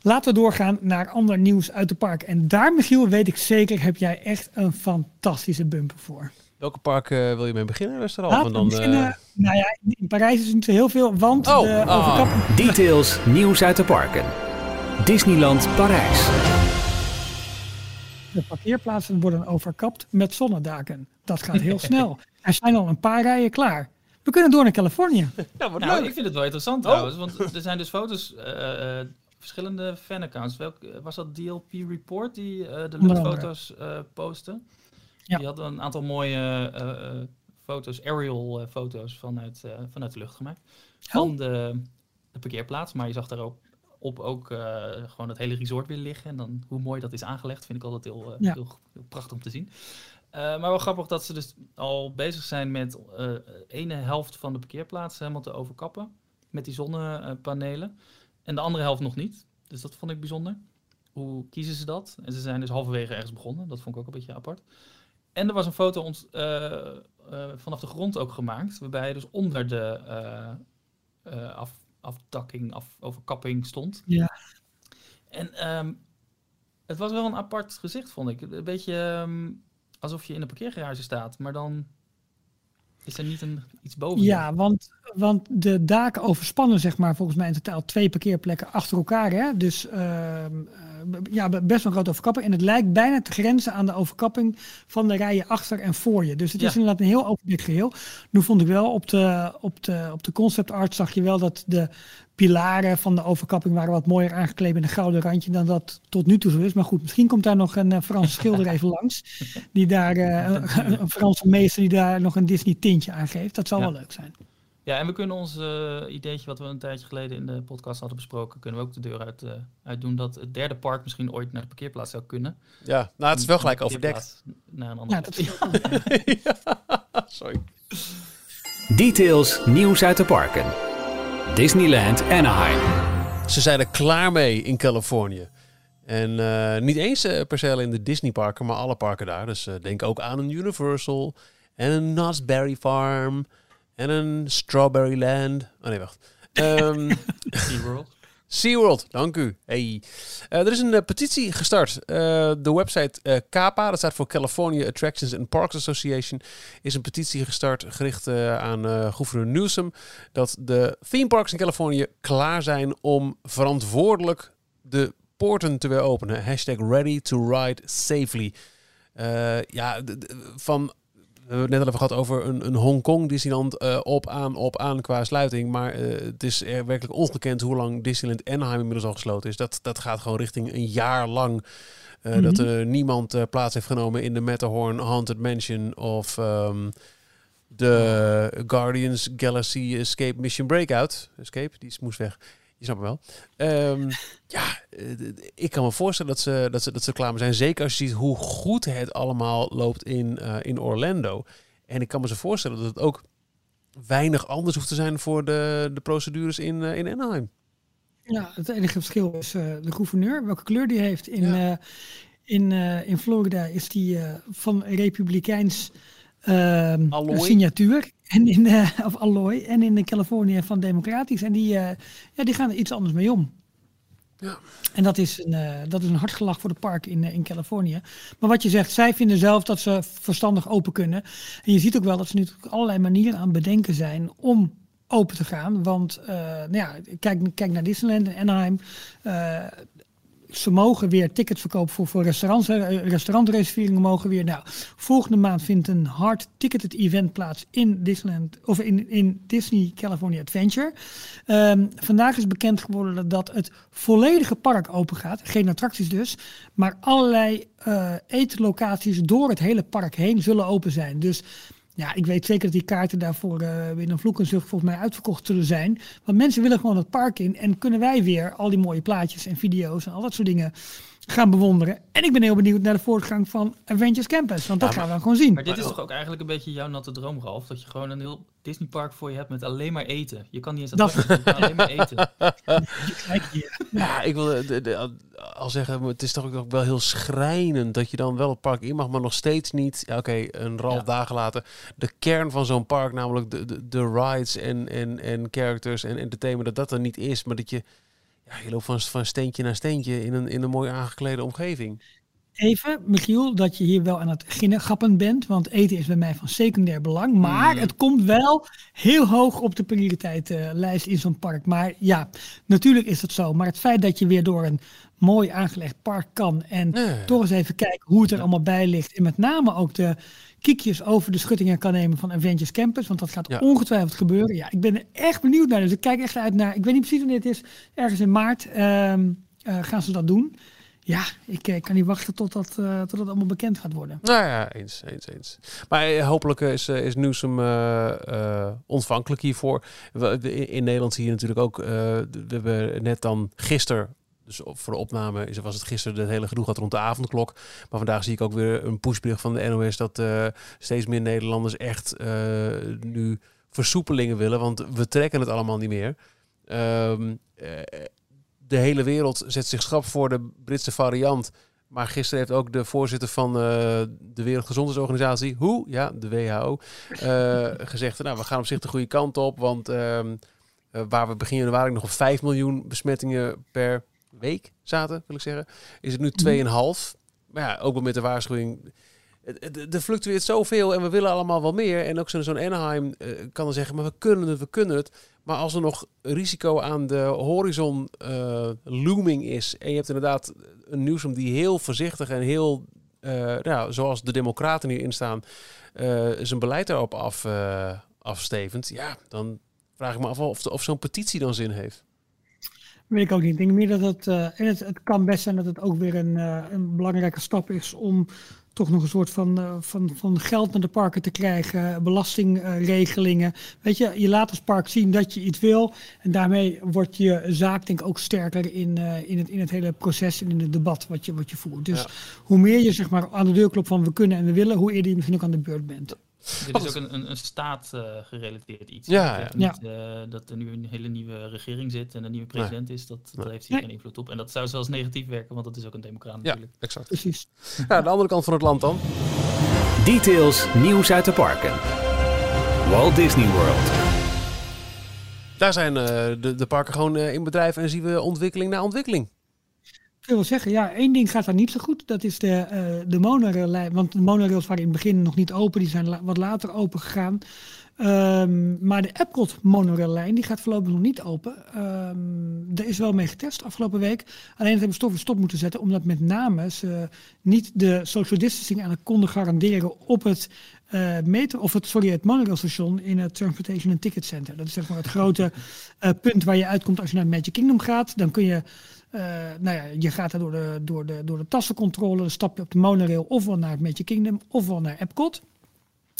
Laten we doorgaan naar ander nieuws uit de park. En daar, Michiel, weet ik zeker, heb jij echt een fantastische bumper voor. Welke park eh, wil je mee beginnen? Laten En we dan, beginnen. eh, Nou ja, in Parijs is niet zo heel veel, want Oh, de ah. Details nieuws uit de parken. Disneyland Parijs. De parkeerplaatsen worden overkapt met zonnedaken. Dat gaat heel snel. Er zijn al een paar rijen klaar. We kunnen door naar Californië. Ja, wat Nou, leuk. ik vind het wel interessant Oh. trouwens, want er zijn dus foto's, eh, eh, verschillende fanaccounts. Welk, was dat DLP Report die eh, de luchtfoto's eh postte? Ja. Die hadden een aantal mooie eh, eh, foto's, aerial eh, foto's vanuit, eh, vanuit de lucht gemaakt. Van de, de parkeerplaats, maar je zag daar ook op ook eh, gewoon het hele resort weer liggen. En dan hoe mooi dat is aangelegd, vind ik altijd heel, eh, Ja. heel, heel prachtig om te zien. Eh, maar wel grappig dat ze dus al bezig zijn met eh ene helft van de parkeerplaatsen helemaal te overkappen. Met die zonnepanelen. En de andere helft nog niet. Dus dat vond ik bijzonder. Hoe kiezen ze dat? En ze zijn dus halverwege ergens begonnen. Dat vond ik ook een beetje apart. En er was een foto eh, vanaf de grond ook gemaakt. Waarbij je dus onder de af, aftakking, af, overkapping stond. Ja. En ehm, het was wel een apart gezicht, vond ik. Een beetje ehm, alsof je in een parkeergarage staat, maar dan is er niet een, iets boven. Ja, want, want de daken overspannen, zeg maar, volgens mij in totaal twee parkeerplekken achter elkaar. Hè? Dus ehm, eh, ja, b- best wel een grote overkapping. En het lijkt bijna te grenzen aan de overkapping van de rijen achter en voor je. Dus het is Ja. inderdaad een heel overdekt geheel. Nu vond ik wel op de, op de, op de concept art zag je wel dat de pilaren van de overkapping waren wat mooier aangekleed met een gouden randje dan dat tot nu toe zo is. Maar goed, misschien komt daar nog een eh, Franse schilder even langs. Die daar, eh, een, een Franse meester die daar nog een Disney tintje aan geeft. Dat zou Ja. wel leuk zijn. Ja, en we kunnen ons eh, ideetje wat we een tijdje geleden in de podcast hadden besproken, kunnen we ook de deur uit, eh, uit doen dat het derde park misschien ooit naar de parkeerplaats zou kunnen. Ja, nou, het is wel gelijk overdekt. Naar een andere Ja, dat Sorry. Details nieuws uit de parken. Disneyland Anaheim. Ze zijn er klaar mee in Californië. En eh, niet eens per se alleen de Disneyparken, maar alle parken daar. Dus denk ook aan een Universal en een Knott's Berry Farm en een Strawberry Land. Oh nee, wacht. Ehm SeaWorld. SeaWorld, dank u. Hey. Eh, er is een eh, petitie gestart. Eh, de website CAPA, dat staat voor California Attractions and Parks Association, is een petitie gestart gericht aan gouverneur Newsom dat de theme parks in Californië klaar zijn om verantwoordelijk de poorten te weer openen. Hashtag ready to ride safely. Ja, van we hebben het net al even gehad over een, een Hongkong Disneyland uh, op aan op aan qua sluiting. Maar uh, het is er werkelijk ongekend hoe lang Disneyland Anaheim inmiddels al gesloten is. Dat, dat gaat gewoon richting een jaar lang. Uh, mm -hmm. Dat er niemand plaats heeft genomen in de Matterhorn Haunted Mansion of um, de Guardians Galaxy Escape Mission Breakout. Escape, die moest weg. Je snapt me wel. Um, ja, ik kan me voorstellen dat ze, dat, ze, dat ze klaar mee zijn. Zeker als je ziet hoe goed het allemaal loopt in, uh, in Orlando. En ik kan me zo voorstellen dat het ook weinig anders hoeft te zijn voor de, de procedures in, uh, in Anaheim. Ja, het enige verschil is uh, de gouverneur, welke kleur die heeft. In, ja. in, in Florida is die van republikeins uh, signatuur. En in, uh, of allooi. En in Californië van democratisch. En die, uh, ja, die gaan er iets anders mee om. Ja. En dat is, een, uh, dat is een hard gelach voor de park in, in Californië. Maar wat je zegt, zij vinden zelf dat ze verstandig open kunnen. En je ziet ook wel dat ze nu allerlei manieren aan bedenken zijn om open te gaan. Want nou ja, kijk, kijk naar Disneyland en Anaheim ze mogen weer tickets verkopen voor, voor restaurants. Restaurantreserveringen mogen weer. Nou, volgende maand vindt een hard ticketed event plaats in Disneyland of in, in Disney California Adventure. Um, vandaag is bekend geworden dat het volledige park open gaat. Geen attracties dus, maar allerlei uh, etenlocaties door het hele park heen zullen open zijn. Dus ja, ik weet zeker dat die kaarten daarvoor uh, binnen een vloek en zucht volgens mij uitverkocht zullen zijn. Want mensen willen gewoon het park in en kunnen wij weer al die mooie plaatjes en video's en al dat soort dingen gaan bewonderen. En ik ben heel benieuwd naar de voortgang van Avengers Campus, want dat ja, gaan we gewoon zien. Maar dit is toch ook eigenlijk een beetje jouw natte droom, Ralf? Dat je gewoon een heel Disneypark voor je hebt met alleen maar eten. Je kan niet eens dat je kan alleen maar eten. ja, ik wil de, de, al zeggen, het is toch ook wel heel schrijnend dat je dan wel het park in mag, maar nog steeds niet. Ja, Oké, okay, een half ja. dagen later. De kern van zo'n park, namelijk de, de, de rides en, en, en characters en entertainment, dat dat er niet is, maar dat je ja, je loopt van, van steentje naar steentje in een, in een mooi aangeklede omgeving. Even, Michiel, dat je hier wel aan het ginnegappen bent, want eten is bij mij van secundair belang. Maar mm. het komt wel heel hoog op de prioriteitenlijst in zo'n park. Maar ja, natuurlijk is dat zo. Maar het feit dat je weer door een mooi aangelegd park kan en nee. toch eens even kijken hoe het er allemaal bij ligt. En met name ook de kiekjes over de schuttingen kan nemen van Avengers Campus. Want dat gaat ja. ongetwijfeld gebeuren. Ja, ik ben er echt benieuwd naar. Dus ik kijk echt uit naar. Ik weet niet precies wanneer het is. Ergens in maart um, uh, gaan ze dat doen. Ja, ik, ik kan niet wachten tot dat, uh, tot dat allemaal bekend gaat worden. Nou ja, eens, eens, eens. Maar uh, hopelijk is, is Newsom ontvankelijk hiervoor. In, in Nederland zie je natuurlijk ook. we hebben net dan gisteren dus voor de opname is, was het gisteren het hele gedoe gehad rond de avondklok. Maar vandaag zie ik ook weer een pushbericht van de NOS dat uh, steeds meer Nederlanders echt uh, nu versoepelingen willen. Want we trekken het allemaal niet meer. Um, uh, de hele wereld zet zich schrap voor de Britse variant. Maar gisteren heeft ook de voorzitter van de Wereldgezondheidsorganisatie, hoe? Ja, de WHO, gezegd: Nou, we gaan op zich de goede kant op. Want ehm, waar we begin januari nog op 5 miljoen besmettingen per week zaten, wil ik zeggen, is het nu 2,5. Maar ja, ook wel met de waarschuwing. Er fluctueert zoveel en we willen allemaal wel meer. En ook zo'n zo Anaheim uh, kan dan zeggen, maar we kunnen het, we kunnen het. Maar als er nog risico aan de horizon uh, looming is... en je hebt inderdaad een nieuwsom die heel voorzichtig en heel... Uh, nou, zoals de democraten hierin staan, zijn beleid daarop af, afstevend... ja, dan vraag ik me af of, of zo'n petitie dan zin heeft. Weet ik ook niet. Ik denk meer dat het, uh, en het, het, kan best zijn dat het ook weer een, uh, een belangrijke stap is om toch nog een soort van, uh, van, van geld naar de parken te krijgen, belastingregelingen. Weet je, je laat als park zien dat je iets wil en daarmee wordt je zaak denk ik ook sterker in, in, het, in het hele proces en in het debat wat je, wat je voert. Dus ja. hoe meer je zeg maar aan de deur klopt van we kunnen en we willen, hoe eerder je misschien ook aan de beurt bent. Dit is ook een, een, een staat uh, gerelateerd iets. Ja, ja. Niet, uh, dat er nu een hele nieuwe regering zit en een nieuwe president nee. is, dat, dat heeft hier geen invloed op. En dat zou zelfs negatief werken, want dat is ook een democraat natuurlijk. Ja, exact. Precies. Ja, de andere kant van het land dan. Details, nieuws uit de parken. Walt Disney World. Daar zijn uh, de, de parken gewoon in bedrijf en zien we ontwikkeling na ontwikkeling. Ik wil zeggen, ja, één ding gaat daar niet zo goed. Dat is de, uh, de monorail. Want de monorails waren in het begin nog niet open. Die zijn wat later open gegaan. Ehm, maar de Epcot monoraillijn die gaat voorlopig nog niet open. Um, is wel mee getest afgelopen week. Alleen het hebben ze stop moeten zetten, omdat met name ze niet de social distancing aan het konden garanderen op het uh, metro, of het, sorry, het monorailstation in het Transportation and Ticket Center. Dat is zeg maar het grote uh, punt waar je uitkomt als je naar Magic Kingdom gaat. Dan kun je, uh, nou ja, je gaat daar door de, door de, door de tassencontrole, dan stap je op de monorail ofwel naar het Magic Kingdom ofwel naar Epcot.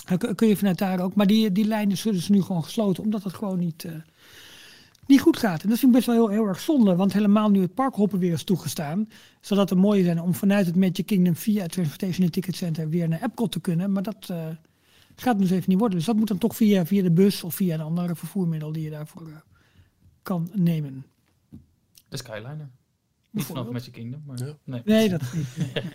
Dan kun je vanuit daar ook. Maar die, die lijnen zullen ze nu gewoon gesloten, omdat het gewoon niet, uh, niet goed gaat. En dat vind ik best wel heel, heel erg zonde, want helemaal nu het parkhoppen weer is toegestaan, zal dat een mooie zijn om vanuit het Magic Kingdom via het Transportation Ticket Center weer naar Epcot te kunnen. Maar dat uh, gaat dus even niet worden. Dus dat moet dan toch via, via de bus of via een andere vervoermiddel die je daarvoor kan nemen. De Skyliner. Niet vanaf Magic Kingdom, maar ja. nee. Nee, dat niet. Nee.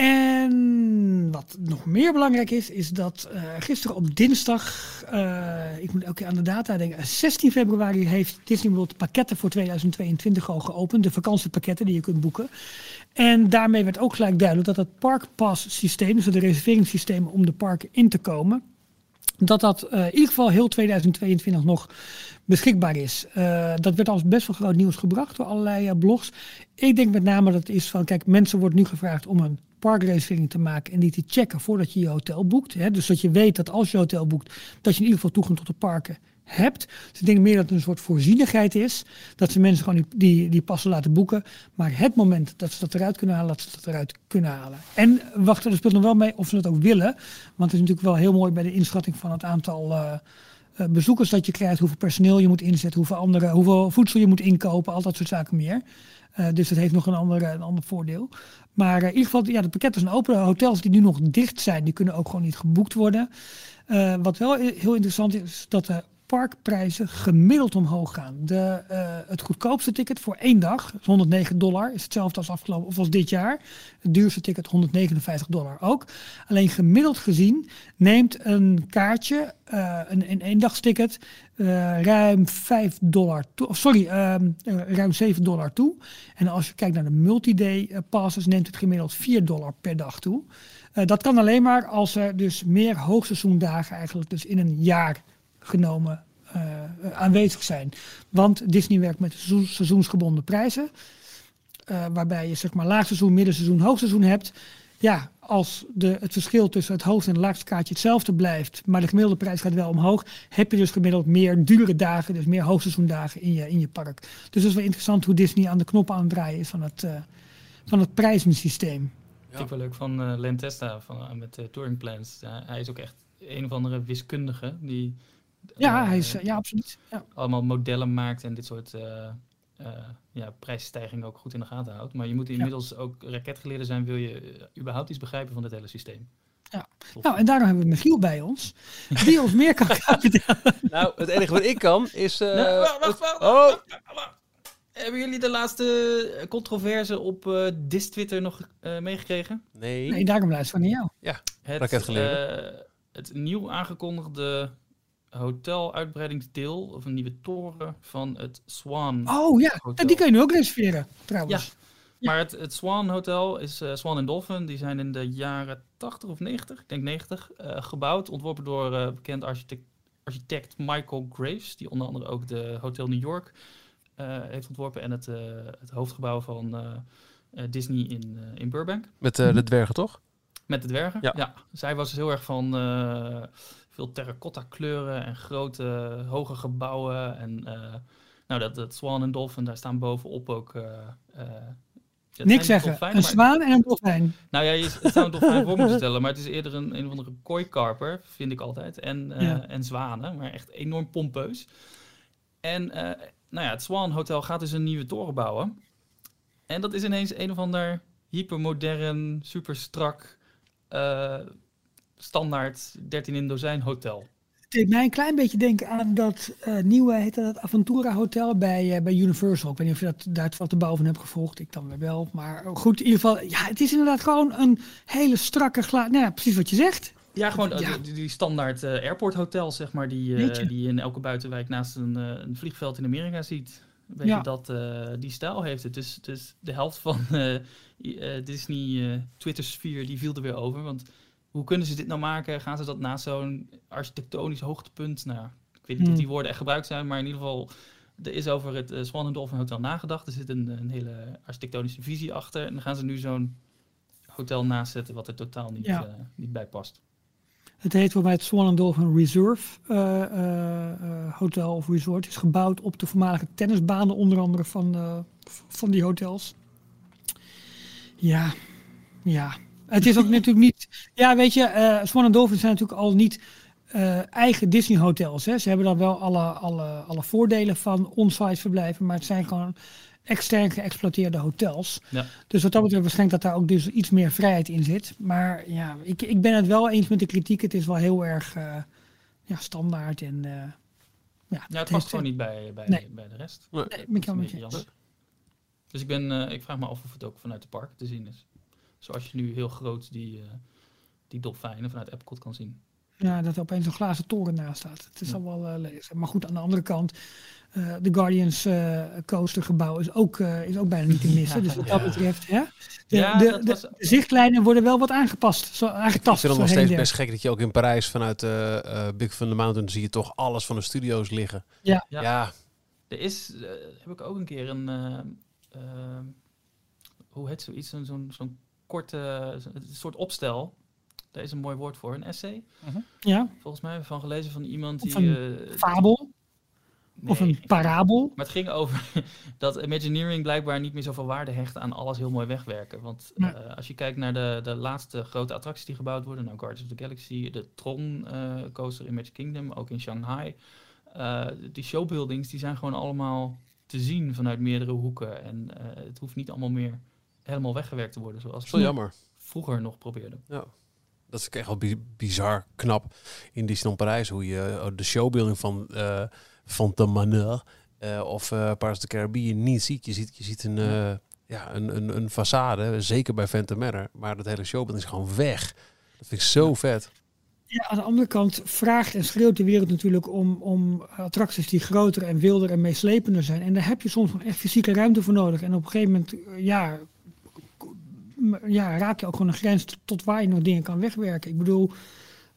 En wat nog meer belangrijk is, is dat uh, gisteren op dinsdag, uh, ik moet elke keer aan de data denken, 16 februari heeft Disney World pakketten voor 2022 al geopend. De vakantiepakketten die je kunt boeken. En daarmee werd ook gelijk duidelijk dat het Parkpass systeem, dus de reserveringssysteem om de parken in te komen, dat dat uh, in ieder geval heel 2022 nog beschikbaar is. Uh, dat werd als best wel groot nieuws gebracht door allerlei uh, blogs. Ik denk met name dat het is van, kijk, mensen worden nu gevraagd om een parkreservering te maken en die te checken voordat je je hotel boekt. Hè? Dus dat je weet dat als je hotel boekt, dat je in ieder geval toegang tot de parken hebt. Dus ik denk meer dat het een soort voorzienigheid is. Dat ze mensen gewoon die, die, passen laten boeken. Maar het moment dat ze dat eruit kunnen halen, dat ze dat eruit kunnen halen. En wachten er speelt nog wel mee of ze het ook willen. Want het is natuurlijk wel heel mooi bij de inschatting van het aantal uh, uh, bezoekers dat je krijgt. Hoeveel personeel je moet inzetten, hoeveel, andere, hoeveel voedsel je moet inkopen, al dat soort zaken meer. Uh, dus dat heeft nog een ander, een ander voordeel. Maar uh, in ieder geval, ja, het pakket is een open. Hotels die nu nog dicht zijn, die kunnen ook gewoon niet geboekt worden. Wat wel heel interessant is dat de parkprijzen gemiddeld omhoog gaan. De, uh, het goedkoopste ticket voor één dag, 109 dollar, is hetzelfde als afgelopen of als dit jaar. Het duurste ticket 159 dollar ook. Alleen gemiddeld gezien neemt een kaartje, uh, een, een eendagsticket, uh, ruim 5 dollar toe. Sorry, ruim 7 dollar toe. En als je kijkt naar de multi-day passes, neemt het gemiddeld 4 dollar per dag toe. dat kan alleen maar als er dus meer hoogseizoendagen eigenlijk dus in een jaar genomen uh, aanwezig zijn. Want Disney werkt met seizoensgebonden prijzen. Uh, waarbij je zeg maar laagseizoen, middenseizoen, hoogseizoen hebt. Ja, als de, het verschil tussen het hoogste en het laagste kaartje hetzelfde blijft, maar de gemiddelde prijs gaat wel omhoog, heb je dus gemiddeld meer dure dagen, dus meer hoogseizoendagen in je, in je park. Dus dat is wel interessant hoe Disney aan de knoppen aan het draaien is van het, uh, van het prijzensysteem. Ja. Vind ik wel leuk van uh, Len Testa van, met uh, Touring Plans. hij is ook echt een of andere wiskundige die ja, hij is, ja absoluut. Ja. Allemaal modellen maakt en dit soort uh, uh, ja, prijsstijgingen ook goed in de gaten houdt. Maar je moet inmiddels ja. ook raketgeleerde zijn, wil je überhaupt iets begrijpen van dit hele systeem. Ja, nou en daarom hebben we Michiel bij ons, die ons meer kan gaan vertellen. Nou, het enige wat ik kan is... Uh, nou, wacht, wacht, wacht, oh. Hebben jullie de laatste controverse op uh, Dis Twitter nog uh, meegekregen? Nee. Nee, daarom luisteren we naar jou. Ja, het, raketgeleerde. het nieuw aangekondigde hoteluitbreidingsdeel of een nieuwe toren van het Swan. Oh ja, hotel. en die kun je nu ook reserveren trouwens. Ja. Maar het, het Swan Hotel is uh, Swan en Dolphin. Die zijn in de jaren 80 of 90, ik denk 90, uh, gebouwd. Ontworpen door uh, bekend architect, architect Michael Graves. Die onder andere ook de Hotel New York heeft ontworpen. En het, het hoofdgebouw van Disney in, in Burbank. Met de dwergen toch? Met de dwergen, ja. ja. Zij was dus heel erg van veel terracotta kleuren en grote hoge gebouwen. En uh, nou, dat, dat Swan en Dolphin, daar staan bovenop ook... Uh, uh, Niks zeggen, dolfijn, een zwaan en een dolfijn. Nou ja, je zou een dolfijn voor moeten stellen, maar het is eerder een, een of andere kooikarper, vind ik altijd. En, ja. en zwanen, maar echt enorm pompeus. En nou ja, het Swan Hotel gaat dus een nieuwe toren bouwen. En dat is ineens een of ander hypermodern, super strak standaard 13 in dozijn hotel. Het deed mij een klein beetje denken aan dat uh, nieuwe, heet dat Aventura Hotel bij, uh, bij Universal. Ik weet niet of je dat daar wat de bouw van hebt gevolgd. Ik dan weer wel. Maar goed, in ieder geval, ja, het is inderdaad gewoon een hele strakke glaas. Nou ja, precies wat je zegt. Ja, gewoon ja. Die, die, standaard uh, airport hotels, zeg maar, die, die je in elke buitenwijk naast een, een vliegveld in Amerika ziet. Weet ja. je, dat, die stijl heeft het. Dus, dus de helft van Disney Twitter-sfeer, die viel er weer over. Want hoe kunnen ze dit nou maken? Gaan ze dat naast zo'n architectonisch hoogtepunt? Nou, ik weet niet of Hmm. die woorden echt gebruikt zijn, maar in ieder geval, er is over het uh, Swan Dolphin Hotel nagedacht. Er zit een, een hele architectonische visie achter. En dan gaan ze nu zo'n hotel naast zetten wat er totaal niet, Ja. eh, niet bij past. Het heet voor mij het Swan and Dolphin Reserve eh, Hotel of Resort. Het is gebouwd op de voormalige tennisbanen, onder andere van, van die hotels. Ja, ja. Het is ook natuurlijk niet. Ja, weet je, eh Swan and Dolphin zijn natuurlijk al niet eh, eigen Disney hotels. Hè. Ze hebben dan wel alle, alle, alle voordelen van on-site verblijven, maar het zijn gewoon extern geëxploiteerde hotels. Ja. Dus wat dat betreft waarschijnlijk dat daar ook dus iets meer vrijheid in zit. Maar ja, ik, ik ben het wel eens met de kritiek. Het is wel heel erg eh, ja, standaard en eh, ja, Ja, het past gewoon niet bij, bij, Nee. bij de rest. Nee, ik een beetje. Dus ik, ben, eh, ik vraag me af of het ook vanuit de park te zien is. Zoals je nu heel groot die, eh, die dolfijnen vanuit Epcot kan zien. Ja, dat er opeens een glazen toren naast staat. Het is Ja. al wel eh, lelijk. Maar goed, aan de andere kant, eh, de Guardians eh Coaster gebouw is ook, eh, is ook bijna niet te missen. Ja. dus wat dat betreft, hè? De, Ja, de, dat de- was- de zichtlijnen worden wel wat aangepast, zo, Ik aangetast. vind het nog steeds best gek dat je ook in Parijs vanuit eh, eh, Big Thunder Mountain zie je toch alles van de studio's liggen. Ja. Ja. ja Er is, heb ik ook een keer een, hoe heet zoiets, zo'n zo'n zo'n korte, een soort opstel. Daar is een mooi woord voor, een essay, Ja, volgens mij, van gelezen van iemand die... Of een eh, fabel nee, of een parabel. Maar het ging over dat Imagineering blijkbaar niet meer zoveel waarde hecht aan alles heel mooi wegwerken. Want Nee. eh, als je kijkt naar de, de laatste grote attracties die gebouwd worden, nou Guardians of the Galaxy, de Tron eh, coaster in Magic Kingdom, ook in Shanghai. eh, die showbuildings die zijn gewoon allemaal te zien vanuit meerdere hoeken. En eh, het hoeft niet allemaal meer helemaal weggewerkt te worden zoals we jammer. vroeger nog probeerden. Dat is echt wel bi- bizar knap in Disneyland Parijs. Hoe je eh, de showbuilding van, eh van de Maneur eh, of eh Pirates of the Caribbean niet ziet. Je ziet, je ziet een, eh, ja, een, een, een façade, zeker bij Phantom Manor. Maar dat hele showbuilding is gewoon weg. Dat vind ik zo vet. Ja, aan de andere kant vraagt en schreeuwt de wereld natuurlijk om, om attracties die groter en wilder en meeslepender zijn. En daar heb je soms nog echt fysieke ruimte voor nodig. En op een gegeven moment, ja, ja raak je ook gewoon een grens tot- waar je nog dingen kan wegwerken. Ik bedoel,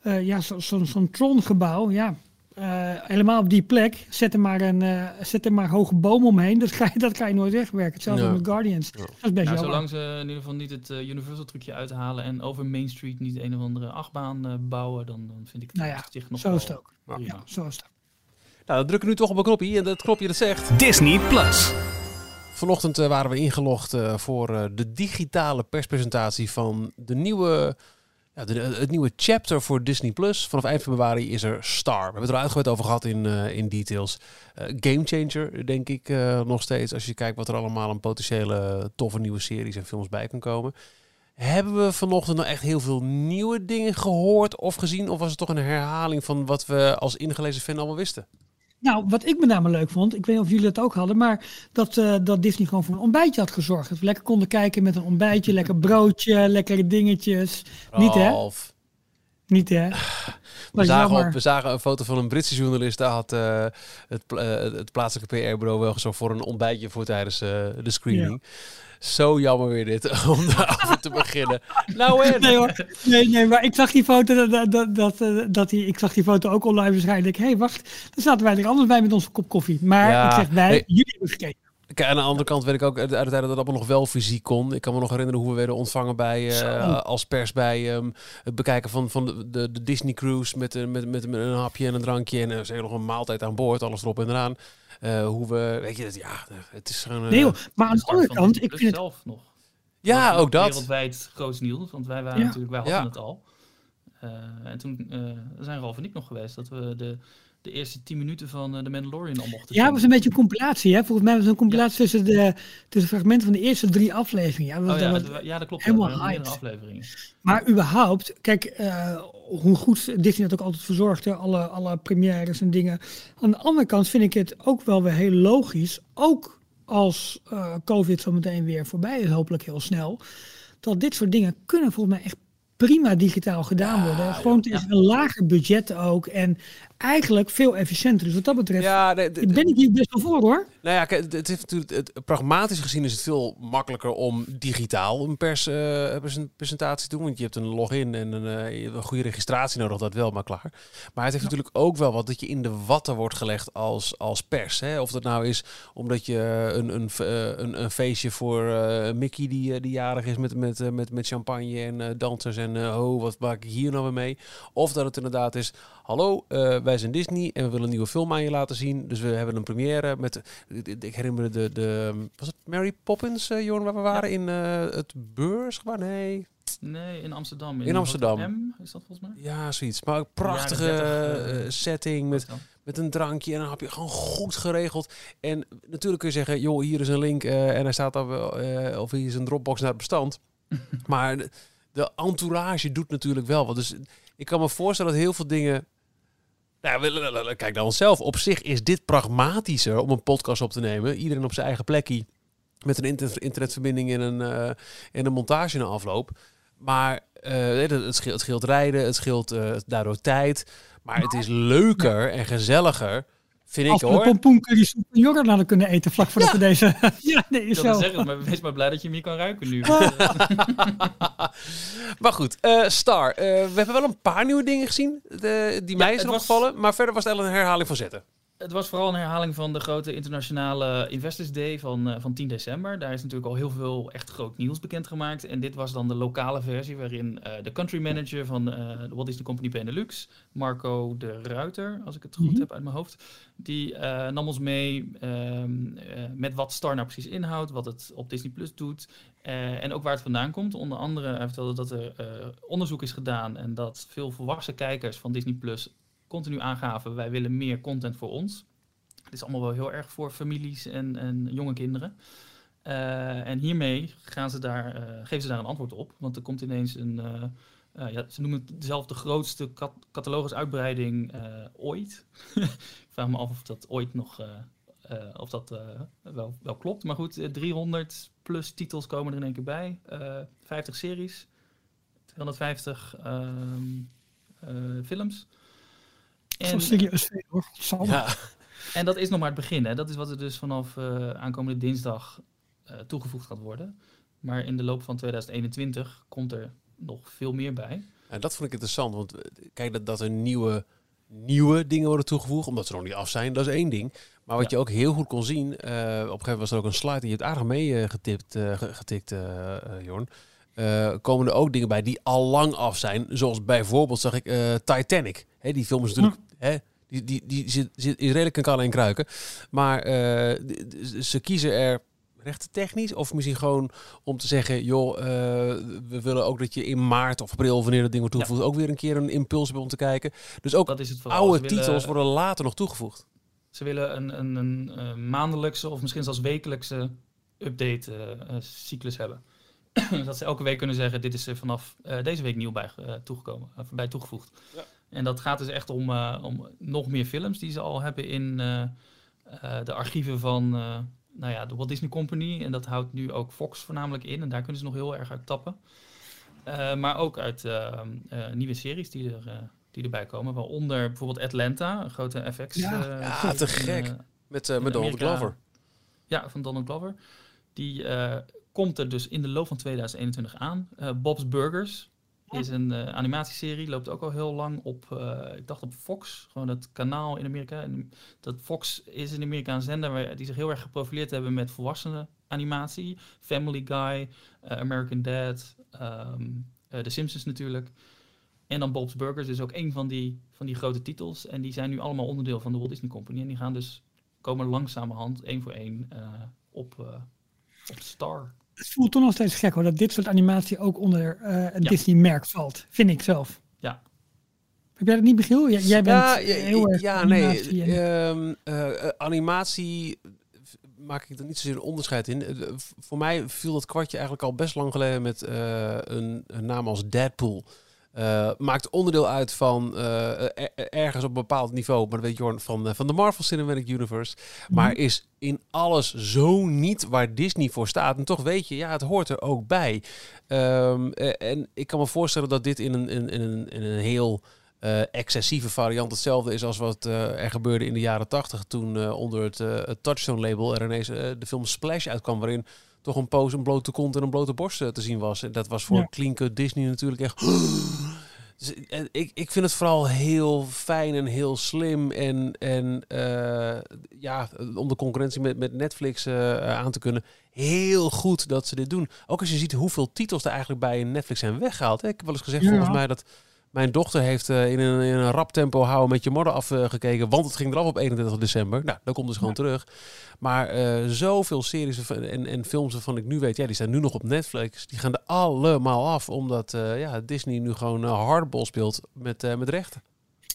eh, ja, zo- zo'n zo'n Tron-gebouw, ja, eh, helemaal op die plek, zet er maar een eh, zet er maar hoge boom omheen. Dat ga je, dat ga je nooit wegwerken. Hetzelfde Ja. met Guardians. Ja. Dat is best Nou, zolang ze in ieder geval niet het Universal trucje uithalen en over Main Street niet een of andere achtbaan eh, bouwen, dan, dan vind ik het Nou ja, zich nog Zo wel is het ook. Ja, zo is het ook. Nou, dan drukken we nu toch op een knopje. En dat knopje dat zegt... Disney Plus. Vanochtend eh, waren we ingelogd eh, voor eh, de digitale perspresentatie van de nieuwe, ja, de, het nieuwe chapter voor Disney Plus. Vanaf eind februari is er Star. We hebben het er uitgebreid over gehad in, in details. Eh game changer, denk ik nog steeds. Als je kijkt wat er allemaal aan potentiële toffe nieuwe series en films bij kan komen. Hebben we vanochtend nou echt heel veel nieuwe dingen gehoord of gezien? Of was het toch een herhaling van wat we als ingelezen fan allemaal wisten? Nou, wat ik met name leuk vond, ik weet niet of jullie dat ook hadden, maar dat, eh, dat Disney gewoon voor een ontbijtje had gezorgd. Dat we lekker konden kijken met een ontbijtje, lekker broodje, lekkere dingetjes. Niet hè? Niet hè? We zagen, op, we zagen een foto van een Britse journalist. Daar had eh, het, eh, het plaatselijke PR-bureau wel gezorgd voor een ontbijtje voor tijdens eh, de screening. Zo jammer weer dit, om daarover te beginnen. Nou en? Nee hoor, nee, nee, maar ik zag die foto, dat, dat, dat, dat, die, ik zag die foto ook online waarschijnlijk. Hé, hey, wacht, dan zaten wij er anders bij met onze kop koffie. Maar Ja, ik zeg wij, nee. jullie hebben gekeken. Kijk, aan de andere kant weet ik ook uit uit de tijd dat het allemaal nog wel fysiek kon. Ik kan me nog herinneren hoe we werden ontvangen bij, eh, als pers bij ehm, het bekijken van, van de, de, de Disney Cruise met, eh, met, met, met een hapje en een drankje en uh, zeker nog een maaltijd aan boord, alles erop en eraan. Eh, hoe we, weet je, dat, ja, het is gewoon... eh, Nee maar aan de andere kant, ik Plus vind het... zelf nog. ja, ook dat. Wereldwijd groot nieuws, want wij waren Ja. natuurlijk, wij hadden Ja. het al. Eh, en toen eh, zijn Ralf en ik nog geweest dat we de, de eerste tien minuten van eh, de Mandalorian al mochten Ja, het was een beetje een compilatie. Hè? Volgens mij was het een compilatie tussen, de, tussen fragmenten van de eerste drie afleveringen. Ja, dat Oh ja, dat klopt. helemaal hyped. afleveringen. Maar überhaupt, kijk, eh, hoe goed Disney dat ook altijd verzorgde, alle, alle premières en dingen. Aan de andere kant vind ik het ook wel weer heel logisch, ook als eh, COVID zo meteen weer voorbij is, hopelijk heel snel, dat dit soort dingen kunnen volgens mij echt prima digitaal gedaan worden. Gewoon het is een lager budget ook en eigenlijk veel efficiënter. Dus wat dat betreft Ja, nee, d- ben ik hier best wel voor hoor. Nou ja, kijk, het is natuurlijk, het, pragmatisch gezien is het veel makkelijker om digitaal een pers, uh, presentatie te doen. Want je hebt een login en een, uh, een goede registratie nodig, dat wel, maar klaar. Maar het heeft natuurlijk ook wel wat dat je in de watten wordt gelegd als, als pers. Hè? Of dat nou is omdat je een, een, een, een feestje voor Mickey die, die jarig is met, met, met, met champagne en dansers en oh, wat maak ik hier nou weer mee? Of dat het inderdaad is, hallo, wij zijn Disney en we willen een nieuwe film aan je laten zien. Dus we hebben een première met ik herinner me de, de was het Mary Poppins, uh, Jorn, waar we waren in uh, het beursgebouw? Nee. Nee, in Amsterdam. In, in Amsterdam. M, is dat volgens mij? Ja, zoiets. Maar ook prachtige uh, setting met, met een drankje en dan heb je gewoon goed geregeld. En natuurlijk kun je zeggen, joh, hier is een link en hij staat op, of hier is een Dropbox naar het bestand. maar de, de entourage doet natuurlijk wel wat. Dus ik kan me voorstellen dat heel veel dingen nou, kijk naar onszelf. Op zich is dit pragmatischer om een podcast op te nemen. Iedereen op zijn eigen plekje. Met een internetverbinding en een, uh, en een montage na afloop. Maar uh, het, scheelt, het scheelt rijden, het scheelt uh, daardoor tijd. Maar het is leuker en gezelliger Vind Als ik hoor. pompoencurry soep en yoghurt hadden kunnen eten vlak voordat we deze... ja, nee, is zo. Zeggen, maar wees maar blij dat je hem hier kan ruiken nu. maar goed, uh, Star. Uh, we hebben wel een paar nieuwe dingen gezien. De, die mij zijn opgevallen. Maar verder was het een herhaling van zetten. Het was vooral een herhaling van de grote internationale Investors Day van, uh, van 10 december. Daar is natuurlijk al heel veel echt groot nieuws bekendgemaakt. En dit was dan de lokale versie waarin uh, de country manager van uh, de Walt Disney Company Benelux, Marco de Ruiter, als ik het goed mm -hmm. heb uit mijn hoofd, die nam ons mee ehm, met wat Star nou precies inhoudt, wat het op Disney Plus doet en ook waar het vandaan komt. Onder andere, hij vertelde dat er onderzoek is gedaan en dat veel volwassen kijkers van Disney Plus continu aangaven, wij willen meer content voor ons. Het is allemaal wel heel erg voor families en, en jonge kinderen. Uh, en hiermee gaan ze daar, uh, geven ze daar een antwoord op. Want er komt ineens een, uh, ja, ze noemen het zelf de grootste cat catalogusuitbreiding ooit. Ik vraag me af of dat ooit nog, of dat wel, wel klopt. Maar goed, 300 plus titels komen er in één keer bij. 50 series, 250 um, films. En, serieus hoor. Ja. En dat is nog maar het begin. Hè. Dat is wat er dus vanaf uh, aankomende dinsdag uh, toegevoegd gaat worden. Maar in de loop van 2021 komt er nog veel meer bij. En dat vond ik interessant, want eh, kijk dat, dat er nieuwe, nieuwe dingen worden toegevoegd, omdat ze nog niet af zijn, dat is één ding. Maar wat ja. je ook heel goed kon zien, uh, op een gegeven moment was er ook een slide, die je het aardig mee getipt, getikt, Jorn. Uh, komen er ook dingen bij die al lang af zijn. Zoals bijvoorbeeld zag ik uh, Titanic. Hè, die film is natuurlijk... Hè, die, die, die zit, zit, is redelijk een kan en kruiken. Maar uh, ze kiezen er technisch of misschien gewoon om te zeggen... joh, we willen ook dat je in maart of april, wanneer dat ding wordt toegevoegd... Ja. ook weer een keer een impuls hebben om te kijken. Dus ook dat is het oude willen, titels worden later nog toegevoegd. Ze willen een, een, een, een maandelijkse of misschien zelfs wekelijkse update-cyclus hebben. dat ze elke week kunnen zeggen, dit is er vanaf uh, deze week nieuw bij, uh, toegekomen, uh, bij toegevoegd. Ja. En dat gaat dus echt om, om nog meer films die ze al hebben in de archieven van nou ja, de Walt Disney Company. En dat houdt nu ook Fox voornamelijk in. En daar kunnen ze nog heel erg uit tappen. maar ook uit nieuwe series die, er, die erbij komen. Waaronder bijvoorbeeld Atlanta, een grote FX. Ja, ja te gek. Met, met Donald Glover. Ja, van Donald Glover. Die komt er dus in de loop van 2021 aan. Bob's Burgers is een uh, animatieserie, loopt ook al heel lang op, uh, ik dacht op Fox, gewoon het kanaal in Amerika. En dat Fox is een Amerikaanse zender waar, die zich heel erg geprofileerd hebben met volwassenen animatie. Family Guy, American Dad, um, The Simpsons natuurlijk. En dan Bob's Burgers is ook een van die, van die grote titels. En die zijn nu allemaal onderdeel van de Walt Disney Company. En die gaan dus komen langzamerhand, één voor één, op, op Star het voelt toch nog steeds gek hoor, dat dit soort animatie ook onder uh, een ja. Disney-merk valt. Vind ik zelf. Ja. Heb jij dat niet, Michiel? Jij, jij bent ja, heel erg Ja, nee. En... Uh, animatie maak ik er niet zozeer een onderscheid in. voor mij viel dat kwartje eigenlijk al best lang geleden met een, een naam als Deadpool. Uh, maakt onderdeel uit van uh, ergens op een bepaald niveau, maar dat weet Jorn van, van de Marvel Cinematic Universe. Mm. Maar is in alles zo niet waar Disney voor staat. En toch weet je, ja, het hoort er ook bij. Um, en ik kan me voorstellen dat dit in een, in, in een, in een heel eh, excessieve variant hetzelfde is als wat eh, er gebeurde in de jaren 80 toen eh, onder het, eh, het Touchstone label er ineens eh, de film Splash uitkwam waarin toch een pose een blote kont en een blote borst eh, te zien was. En dat was voor Ja. clean cut Disney natuurlijk echt... Dus, eh, ik, ik vind het vooral heel fijn en heel slim. En, en eh, ja, om de concurrentie met, met Netflix eh, aan te kunnen. Heel goed dat ze dit doen. Ook als je ziet hoeveel titels er eigenlijk bij Netflix zijn weggehaald. Hè. Ik heb wel eens gezegd Ja. volgens mij dat mijn dochter heeft eh, in, een, in een rap tempo houden met je modder afgekeken. want het ging eraf op 21 december. Nou, dan komt dus gewoon terug. Maar eh, zoveel series en, en films waarvan ik nu weet, ja, die staan nu nog op Netflix. Die gaan er allemaal af. Omdat eh, ja, Disney nu gewoon uh, hardball speelt met, met rechten.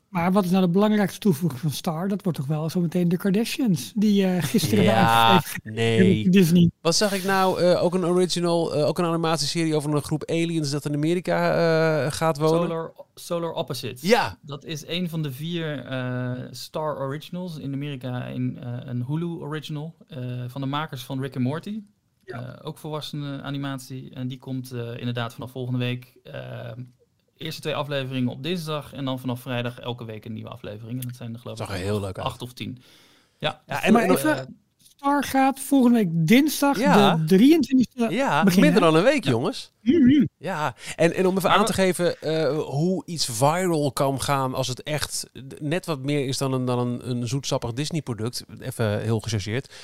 Maar wat is nou de belangrijkste toevoeging van Star? Dat wordt toch wel zo meteen de Kardashians. Die eh, gisteren Ja, nee. Disney. Wat zag ik nou? Eh, ook een original, eh, ook een animatieserie over een groep aliens dat in Amerika eh, gaat wonen. Solar, Solar Opposites. Ja, Dat is een van de vier eh, Star Originals. In Amerika een, eh, een Hulu Original. eh, van de makers van Rick and Morty. Ja. Eh, ook volwassene animatie. En die komt eh, inderdaad vanaf volgende week. Eerste twee afleveringen op dinsdag. En dan vanaf vrijdag elke week een nieuwe aflevering. En dat zijn er geloof zag ik er heel leuk uit. acht of tien. Ja, Ja, en- Maar en- even, eh, Star gaat volgende week dinsdag Ja. de 23e. Ja, beginnen. minder dan een week, jongens. Mhm. Ja, en, en om even Maar aan te geven eh, hoe iets viral kan gaan als het echt net wat meer is dan een, dan een, een zoetsappig Disney-product. Even heel gechargeerd.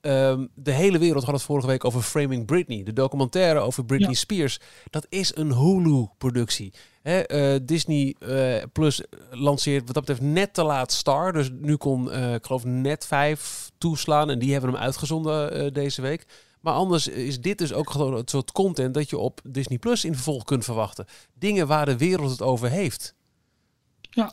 Ehm, de hele wereld had het vorige week over Framing Britney. De documentaire over Britney Ja. Spears. Dat is een Hulu-productie. Eh, Disney eh, Plus lanceert wat dat betreft net te laat Star. Dus nu kon, ik geloof, net 5 toeslaan. En die hebben hem uitgezonden deze week. Maar anders is dit dus ook gewoon het soort content dat je op Disney Plus in vervolg kunt verwachten. Dingen waar de wereld het over heeft. Nou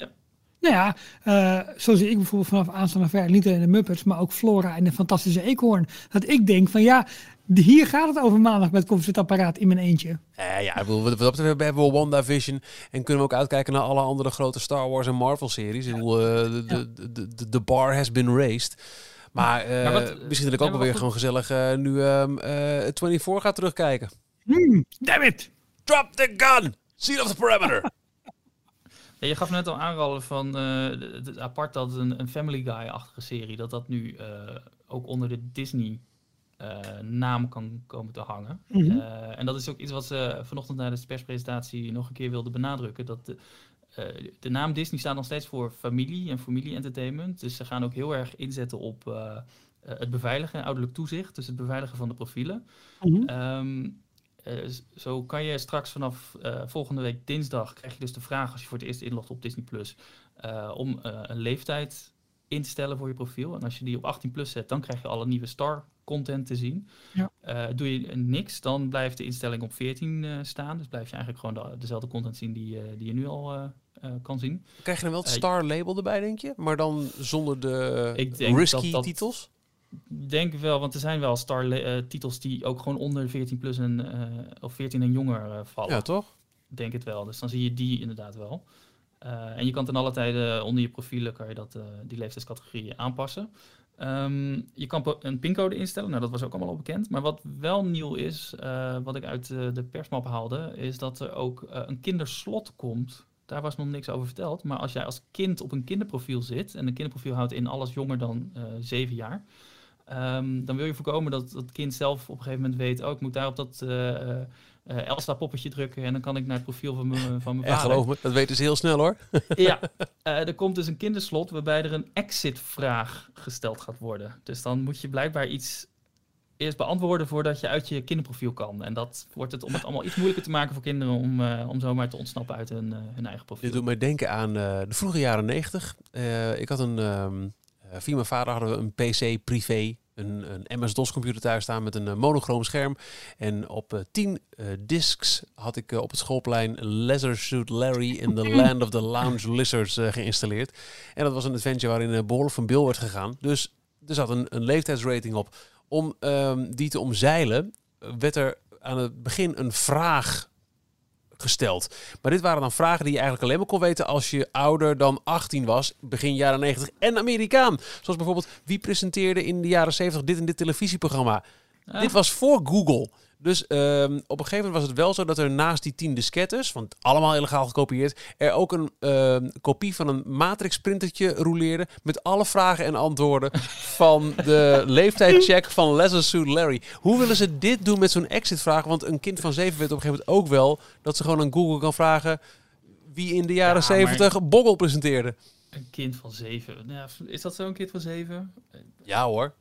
ja, eh, zo zie ik bijvoorbeeld vanaf aanstaande ver niet alleen de Muppets, maar ook Flora en de Fantastische Eekhoorn. Dat ik denk van ja, hier gaat het over maandag met koffiezetapparaat in mijn eentje. Eh, ja, ik bedoel, wat dat betreft hebben we WandaVision. En kunnen we ook uitkijken naar alle andere grote Star Wars en Marvel series. Ik bedoel, eh, de, de, de, de, de bar has been raised. Maar, eh, Maar wat, misschien dat ik ook wel weer gewoon gezellig eh, nu ehm eh 24 ga terugkijken. Hmm, damn it! Drop the gun! Seal of the perimeter! Ja, je gaf net al aanrollen van eh, de- de- apart dat een, een Family Guy-achtige serie, dat dat nu eh, ook onder de Disney eh, naam kan komen te hangen. Mhm. Eh, en dat is ook iets wat ze vanochtend na de perspresentatie nog een keer wilden benadrukken. Dat de, de naam Disney staat nog steeds voor familie en familie-entertainment. Dus ze gaan ook heel erg inzetten op eh, eh, het beveiligen, ouderlijk toezicht. Dus het beveiligen van de profielen. Mhm. Ehm, eh, zo kan je straks vanaf eh, volgende week dinsdag krijg je dus de vraag als je voor het eerst inlogt op Disney Plus eh, om eh, een leeftijd in te stellen voor je profiel. En als je die op 18 plus zet, dan krijg je alle nieuwe star content te zien. Ja. Eh, doe je niks, dan blijft de instelling op 14 eh, staan. Dus blijf je eigenlijk gewoon de- dezelfde content zien die, eh, die je nu al eh, eh, kan zien. Krijg je dan wel het Star label erbij, denk je? Maar dan zonder de Ik denk risky dat dat- titels? Ik Denk wel, want er zijn wel star eh, titels die ook gewoon onder 14 plus en, eh, of 14 en jonger vallen. Ja, toch? denk het wel. Dus dan zie je die inderdaad wel. Eh, en je kan ten alle tijde onder je profielen kan je dat, eh, die leeftijdscategorieën aanpassen. Ehm, je kan een pincode instellen. Nou, dat was ook allemaal al bekend. Maar wat wel nieuw is, eh, wat ik uit eh, de persmap haalde, is dat er ook eh, een kinderslot komt. Daar was nog niks over verteld. Maar als jij als kind op een kinderprofiel zit, en een kinderprofiel houdt in alles jonger dan zeven jaar, ehm, dan wil je voorkomen dat dat kind zelf op een gegeven moment weet, oh, ik moet daar op dat eh eh, Elsa poppetje drukken en dan kan ik naar het profiel van mijn van mijn Ja, vader. geloof me. Dat weten ze heel snel hoor. Ja, eh, er komt dus een kinderslot waarbij er een exit-vraag gesteld gaat worden. Dus dan moet je blijkbaar iets eerst beantwoorden voordat je uit je kinderprofiel kan. En dat wordt het om het allemaal iets moeilijker te maken voor kinderen om, eh, om zomaar te ontsnappen uit hun, hun eigen profiel. Dit doet mij denken aan de vroege jaren negentig. Ik had een, ehm, eh, via mijn vader hadden we een PC privé, een, een MS-DOS computer thuis staan met een eh, monochroom scherm. En op eh, tien eh, discs had ik op het schoolplein Leather Suit Larry in the Land of the Lounge Lizards geïnstalleerd. En dat was een adventure waarin eh, behoorlijk van bil werd gegaan. Dus er zat een, een leeftijdsrating op. Om ehm, die te omzeilen werd er aan het begin een vraag gesteld. Maar dit waren dan vragen die je eigenlijk alleen maar kon weten als je ouder dan 18 was, begin jaren 90 en Amerikaan. Zoals bijvoorbeeld, wie presenteerde in de jaren 70 dit en dit televisieprogramma? Ah. Dit was voor Google. Dus ehm, op een gegeven moment was het wel zo dat er naast die tien diskettes, want allemaal illegaal gekopieerd, er ook een ehm, kopie van een matrix printertje roleerde met alle vragen en antwoorden van de leeftijdcheck van Leisure Suit Larry. Hoe willen ze dit doen met zo'n exit vraag? Want een kind van zeven weet op een gegeven moment ook wel dat ze gewoon aan Google kan vragen wie in de jaren Ja, maar- zeventig Boggle presenteerde. Een kind van zeven. Ja, is dat zo'n kind van zeven? Ja hoor.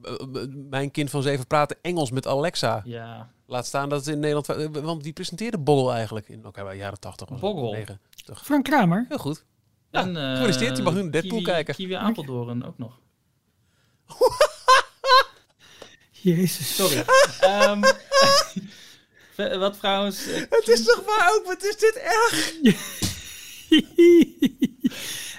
B- b- Mijn kind van zeven praatte Engels met Alexa. Ja. Laat staan dat het in Nederland... eh, Want die presenteerde Boggle eigenlijk in oké, bij jaren 80 was het, Boggle? 90. Frank Kramer. Heel goed. Ja, En, eh, gefeliciteerd, je mag nu naar Deadpool Kiwi- kijken. Kiwi Apeldoorn ook nog. Jezus. Sorry. Ehm, wat trouwens... eh, Het is toch waar ook, wat is dit erg?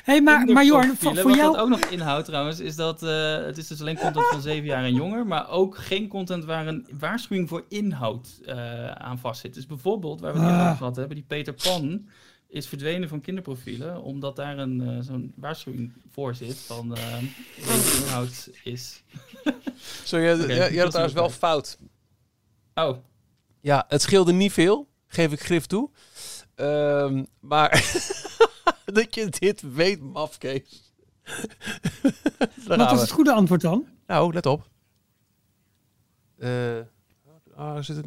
Hey, maar, maar Jorn, voor, voor wat jou... dat ook nog inhoudt trouwens, is dat eh, het is dus alleen content van 7 jaar en jonger, maar ook geen content waar een waarschuwing voor inhoud eh, aan vastzit. Dus bijvoorbeeld, waar we het Ah. over gehad hebben, die Peter Pan is verdwenen van kinderprofielen, omdat daar een eh, zo'n waarschuwing voor zit van eh, inhoud is... Zo, dat had is trouwens wel fout. Oh, Ja, het scheelde niet veel, geef ik grif toe. Ehm, maar dat je dit weet, mafkees. Wat was het goede antwoord dan? Nou, let op. Eh ah, zit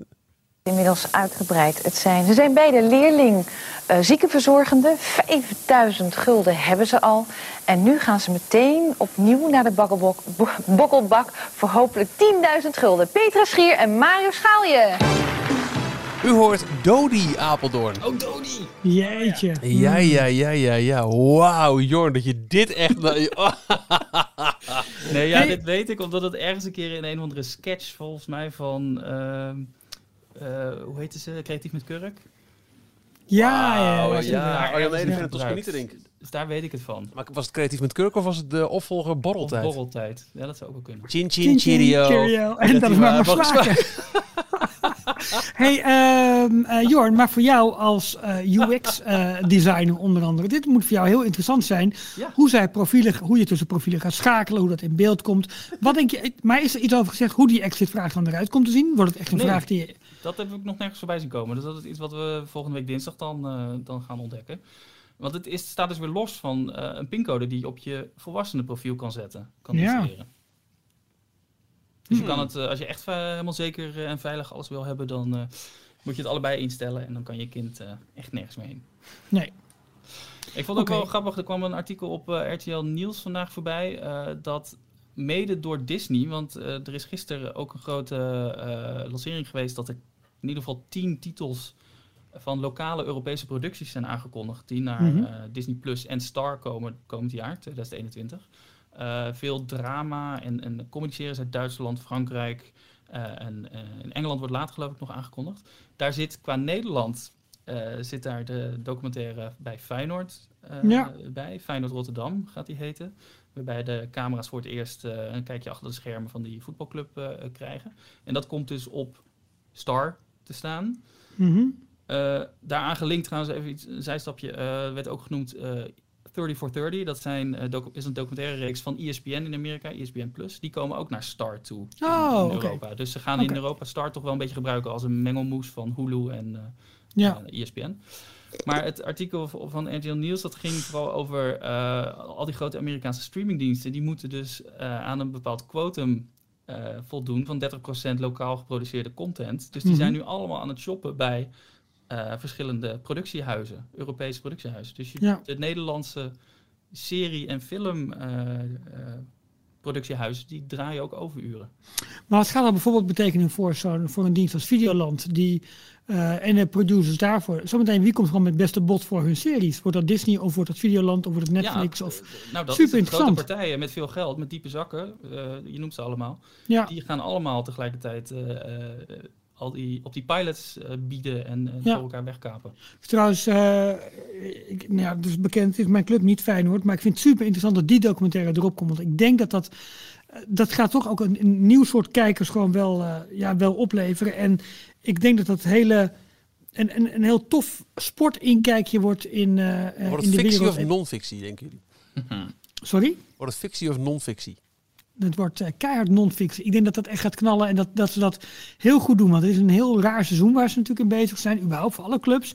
inmiddels uitgebreid. Het zijn, ze zijn beide leerling eh ziekenverzorgende. 5000 gulden hebben ze al. En nu gaan ze meteen opnieuw naar de bakkelbok, bo- bokkelbak voor hopelijk 10.000 gulden. Petra Schier en Mario Schaalje. U hoort Dodi Apeldoorn. oh Dodi! Jeetje. Ja, ja, ja, ja, ja. Wauw, Jorn, dat je dit echt... Oh. Nee, ja, dit weet ik omdat het ergens een keer in een of andere sketch volgens mij van... ehm, eh, hoe heette ze? Creatief met Kurk? Ja, ja, ja. Ja. ja. Arjan ergens Nederveen in en Toscanini gebruikt. denk ik. Dus daar weet ik het van. Maar was het creatief met Kurk of was het de opvolger Of Borreltijd? borreltijd. Ja, dat zou ook wel kunnen. Chin Chin, chin chin, cheerio. cheerio. En dat is maar maar slaken. hey, ehm, eh, Jorn, maar voor jou als UX-designer onder andere, dit moet voor jou heel interessant zijn. Ja. Hoe, zij profielen, hoe je tussen profielen gaat schakelen, hoe dat in beeld komt. Wat denk je, maar is er iets over gezegd hoe die exit-vraag dan eruit komt te zien? Wordt het echt een Nee. vraag die je... Dat heb ik nog nergens voorbij zien komen. Dus dat is iets wat we volgende week dinsdag dan, eh, dan gaan ontdekken. Want het is, staat dus weer los van eh, een pincode die je op je volwassenenprofiel kan zetten. Kan Ja. installeren. Dus je kan het, eh, als je echt eh, helemaal zeker eh, en veilig alles wil hebben, dan moet je het allebei instellen. En dan kan je kind echt nergens meer heen. Nee. Ik vond het ook wel grappig, er kwam een artikel op RTL Nieuws vandaag voorbij. dat mede door Disney, want er is gisteren ook een grote lancering geweest dat er in ieder geval tien titels van lokale Europese producties zijn aangekondigd. Die naar Mhm. Disney Plus en Star komen komend jaar, 2021. Eh, veel drama en, en comedy-series uit Duitsland, Frankrijk eh, en eh, in Engeland wordt later geloof ik nog aangekondigd. Daar zit qua Nederland zit daar de documentaire bij Feyenoord Ja. bij. Feyenoord Rotterdam gaat die heten. Waarbij de camera's voor het eerst een kijkje achter de schermen van die voetbalclub krijgen. En dat komt dus op Star te staan. Mhm. Eh, daaraan gelinkt trouwens even iets, een zijstapje, werd ook genoemd 30 for 30. Dat zijn, eh, is een documentaire reeks van E ESPN in Amerika, ESPN+. Plus. Die komen ook naar Star toe in, Oh, in. Europa. Dus ze gaan in Europa Star toch wel een beetje gebruiken als een mengelmoes van Hulu en eh, Ja. eh, ESPN. Maar het artikel van RTL Nieuws dat ging vooral over al die grote Amerikaanse streamingdiensten. Die moeten dus aan een bepaald quotum voldoen van 30% lokaal geproduceerde content. Dus die Mhm. zijn nu allemaal aan het shoppen bij eh, verschillende productiehuizen, Europese productiehuizen. Dus je, Ja. de Nederlandse serie- en film eh, eh, productiehuizen, die draaien ook overuren. Maar wat gaat dat bijvoorbeeld betekenen voor, zo'n voor een dienst als Videoland? Die, en de producers daarvoor. Zometeen, wie komt gewoon met het beste bod voor hun series? Wordt dat Disney of wordt dat Videoland of wordt het Netflix? Ja, of, nou, dat Super het. grote interessant. partijen met veel geld, met diepe zakken, je noemt ze allemaal. ja, Die gaan allemaal tegelijkertijd al die, op die pilots eh, bieden en, en Ja. voor elkaar wegkapen. trouwens, eh, ik, nou ja, het is bekend, het is mijn club niet Feyenoord. Maar ik vind het super interessant dat die documentaire erop komt. Want ik denk dat dat, eh, dat gaat toch ook een, een nieuw soort kijkers gewoon wel, eh, ja, wel opleveren. En ik denk dat dat hele... Een, een, een heel tof sportinkijkje wordt in, Wordt in de fictie wereld. of non-fictie, denken jullie? Sorry? Wordt het fictie of non-fictie? Het wordt eh, keihard non-fiction. Ik denk dat dat echt gaat knallen en dat, dat ze dat heel goed doen. Want het is een heel raar seizoen waar ze natuurlijk in bezig zijn, überhaupt voor alle clubs.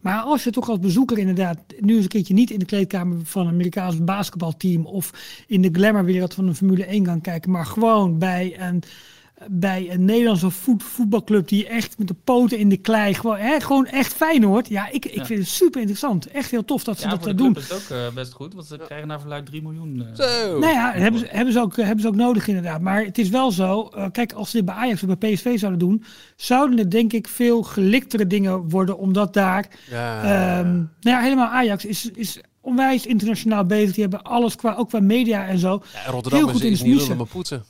Maar als je toch als bezoeker inderdaad nu eens een keertje niet in de kleedkamer van een Amerikaans basketbalteam of in de glamourwereld van een Formule 1 kan kijken, maar gewoon bij een bij een Nederlandse voet, voetbalclub die echt met de poten in de klei gewoon, hè, gewoon echt fijn hoort. Ja, ik, ik Ja. vind het super interessant. Echt heel tof dat ze Ja, dat voor eh, de doen. club is ook eh, best goed, want ze krijgen naar verluid 3 miljoen. eh. Zo. Nou ja, hebben ze, hebben, ze ook, hebben ze ook nodig inderdaad. Maar het is wel zo, eh, kijk, als ze dit bij Ajax of bij PSV zouden doen, zouden het denk ik veel geliktere dingen worden, omdat daar, Ja. ehm, nou ja, helemaal Ajax is, is onwijs internationaal bezig. Die hebben alles qua, ook qua media en zo. Ja, Rotterdam heel is, goed in is het niet niezen. lullen maar poetsen.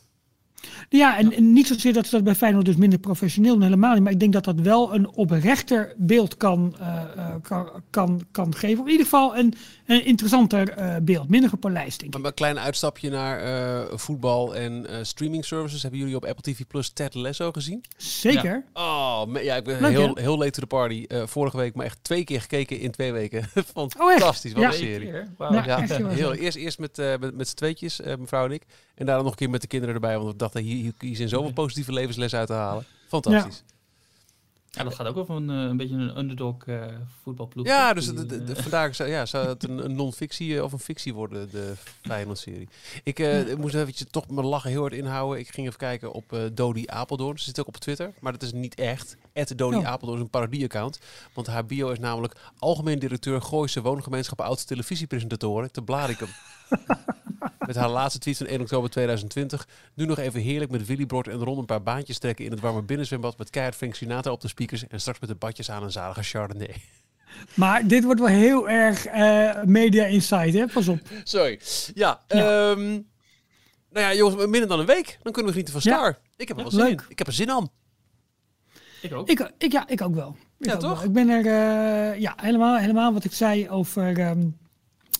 Ja, en, niet zozeer dat ze dat bij Feyenoord dus minder professioneel doen, helemaal niet. Maar ik denk dat dat wel een oprechter beeld kan, eh, eh, kan, kan, kan geven. In ieder geval een, een interessanter eh, beeld. Minder gepolijst, denk ik. Maar een klein uitstapje naar eh, voetbal en eh, streaming services. Hebben jullie op Apple TV Plus Ted Lasso gezien? Zeker. Oh, me- ja, ik ben Leuk, heel, hè? heel late to the party. Eh, vorige week maar echt twee keer gekeken in twee weken. Oh, echt? Fantastisch, wat Ja. een serie. Ja. Ja, heel eerst, eerst met, eh, met, met z'n tweetjes, eh, mevrouw en ik. En daarna nog een keer met de kinderen erbij. Want we dachten, hier, hier, hier zijn zoveel positieve levenslessen uit te halen. Fantastisch. Ja, dat gaat ook over een, eh, een beetje een underdog eh, voetbalploeg. Ja, dus Die, de, de- de- eh, vandaag zou, ja, zou het een, een non-fictie of een fictie worden, de Feyenoord-serie. Ik moest eventjes toch mijn lachen heel hard inhouden. Ik ging even kijken op Dodi Apeldoorn. Ze zit ook op Twitter, maar dat is niet echt. Dodi Oh. Apeldoorn is een parodie-account. Want haar bio is namelijk algemeen directeur Gooise Woongemeenschap Oudste Televisiepresentatoren te Blarikum. Met haar laatste tweet van 1 oktober 2020. Nu nog even heerlijk met Willy Brod en Ron een paar baantjes trekken in het warme binnenzwembad met keihard Frank Sinatra op de speakers en straks met de badjes aan een zalige Chardonnay. Maar dit wordt wel heel erg eh, media insight, hè? Pas op. Sorry. Ja, Ja. ehm, nou ja, jongens, minder dan een week. Dan kunnen we genieten van Ja. Star. Ik heb er Ja, wel zin leuk. in. Ik heb er zin aan. Ik ook. Ik, ik, ja, ik ook wel. Ik Ja, ook toch? wel. Ik ben er, eh, ja, helemaal, helemaal wat ik zei over ehm,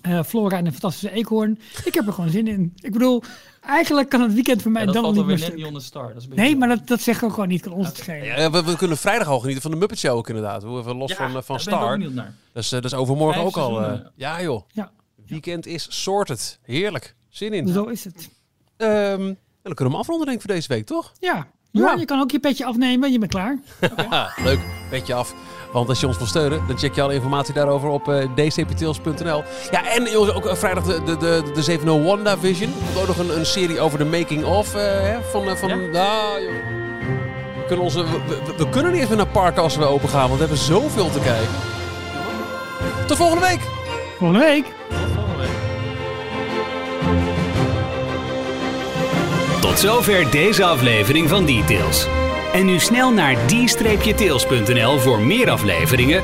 eh, Flora en de fantastische eekhoorn. Ik heb er gewoon zin in. Ik bedoel, eigenlijk kan het weekend voor mij Ja, dat dan valt niet meer net stuk. niet onder star. Dat is een beetje Nee, maar dat, dat zeggen we gewoon niet. Kan ons het schelen. Ja, we, we kunnen vrijdag al genieten van de Muppet Show ook inderdaad. We even los Ja, van, eh, van ben ik Star. naar. Dat is, eh, dat is overmorgen Vijf ook al. eh, ja joh. Ja, Weekend is sorted. Heerlijk. Zin in. zo is het. Ehm, en dan kunnen we hem afronden denk ik voor deze week, toch? Ja, Ja. je kan ook je petje afnemen. Je bent klaar. Ah, leuk, beetje af. Want als je ons wil steunen, dan check je alle informatie daarover op uh, dcptails.nl. Ja, en jongens, ook eh, vrijdag de, de, de, de 701 Vision. Er komt ook nog een, een serie over de making-of eh, van... van Ja? joh. we, kunnen onze, we, we- we kunnen niet eens meer naar parken als we open gaan, want we hebben zoveel te kijken. Tot volgende week! Volgende week. Tot zover deze aflevering van Details. En nu snel naar d-tails.nl voor meer afleveringen,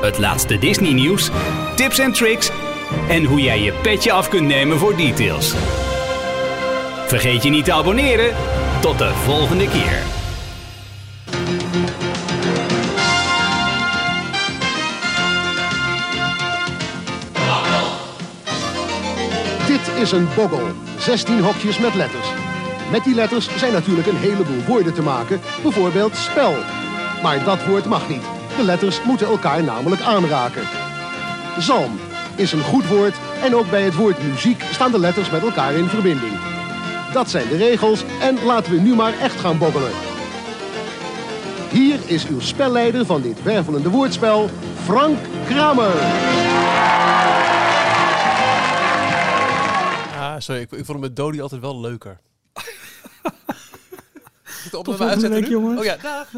het laatste Disney nieuws, tips en tricks en hoe jij je petje af kunt nemen voor Details. Vergeet je niet te abonneren. Tot de volgende keer. Dit is een boggel. 16 hokjes met letters. Met die letters zijn natuurlijk een heleboel woorden te maken, bijvoorbeeld spel. Maar dat woord mag niet. De letters moeten elkaar namelijk aanraken. Zalm is een goed woord en ook bij het woord muziek staan de letters met elkaar in verbinding. Dat zijn de regels en laten we nu maar echt gaan boggelen. Hier is uw spelleider van dit wervelende woordspel, Frank Kramer. Ah, sorry, ik, ik vond hem met Dodie altijd wel leuker. Opname volgende week, jongens. Oh ja, dag.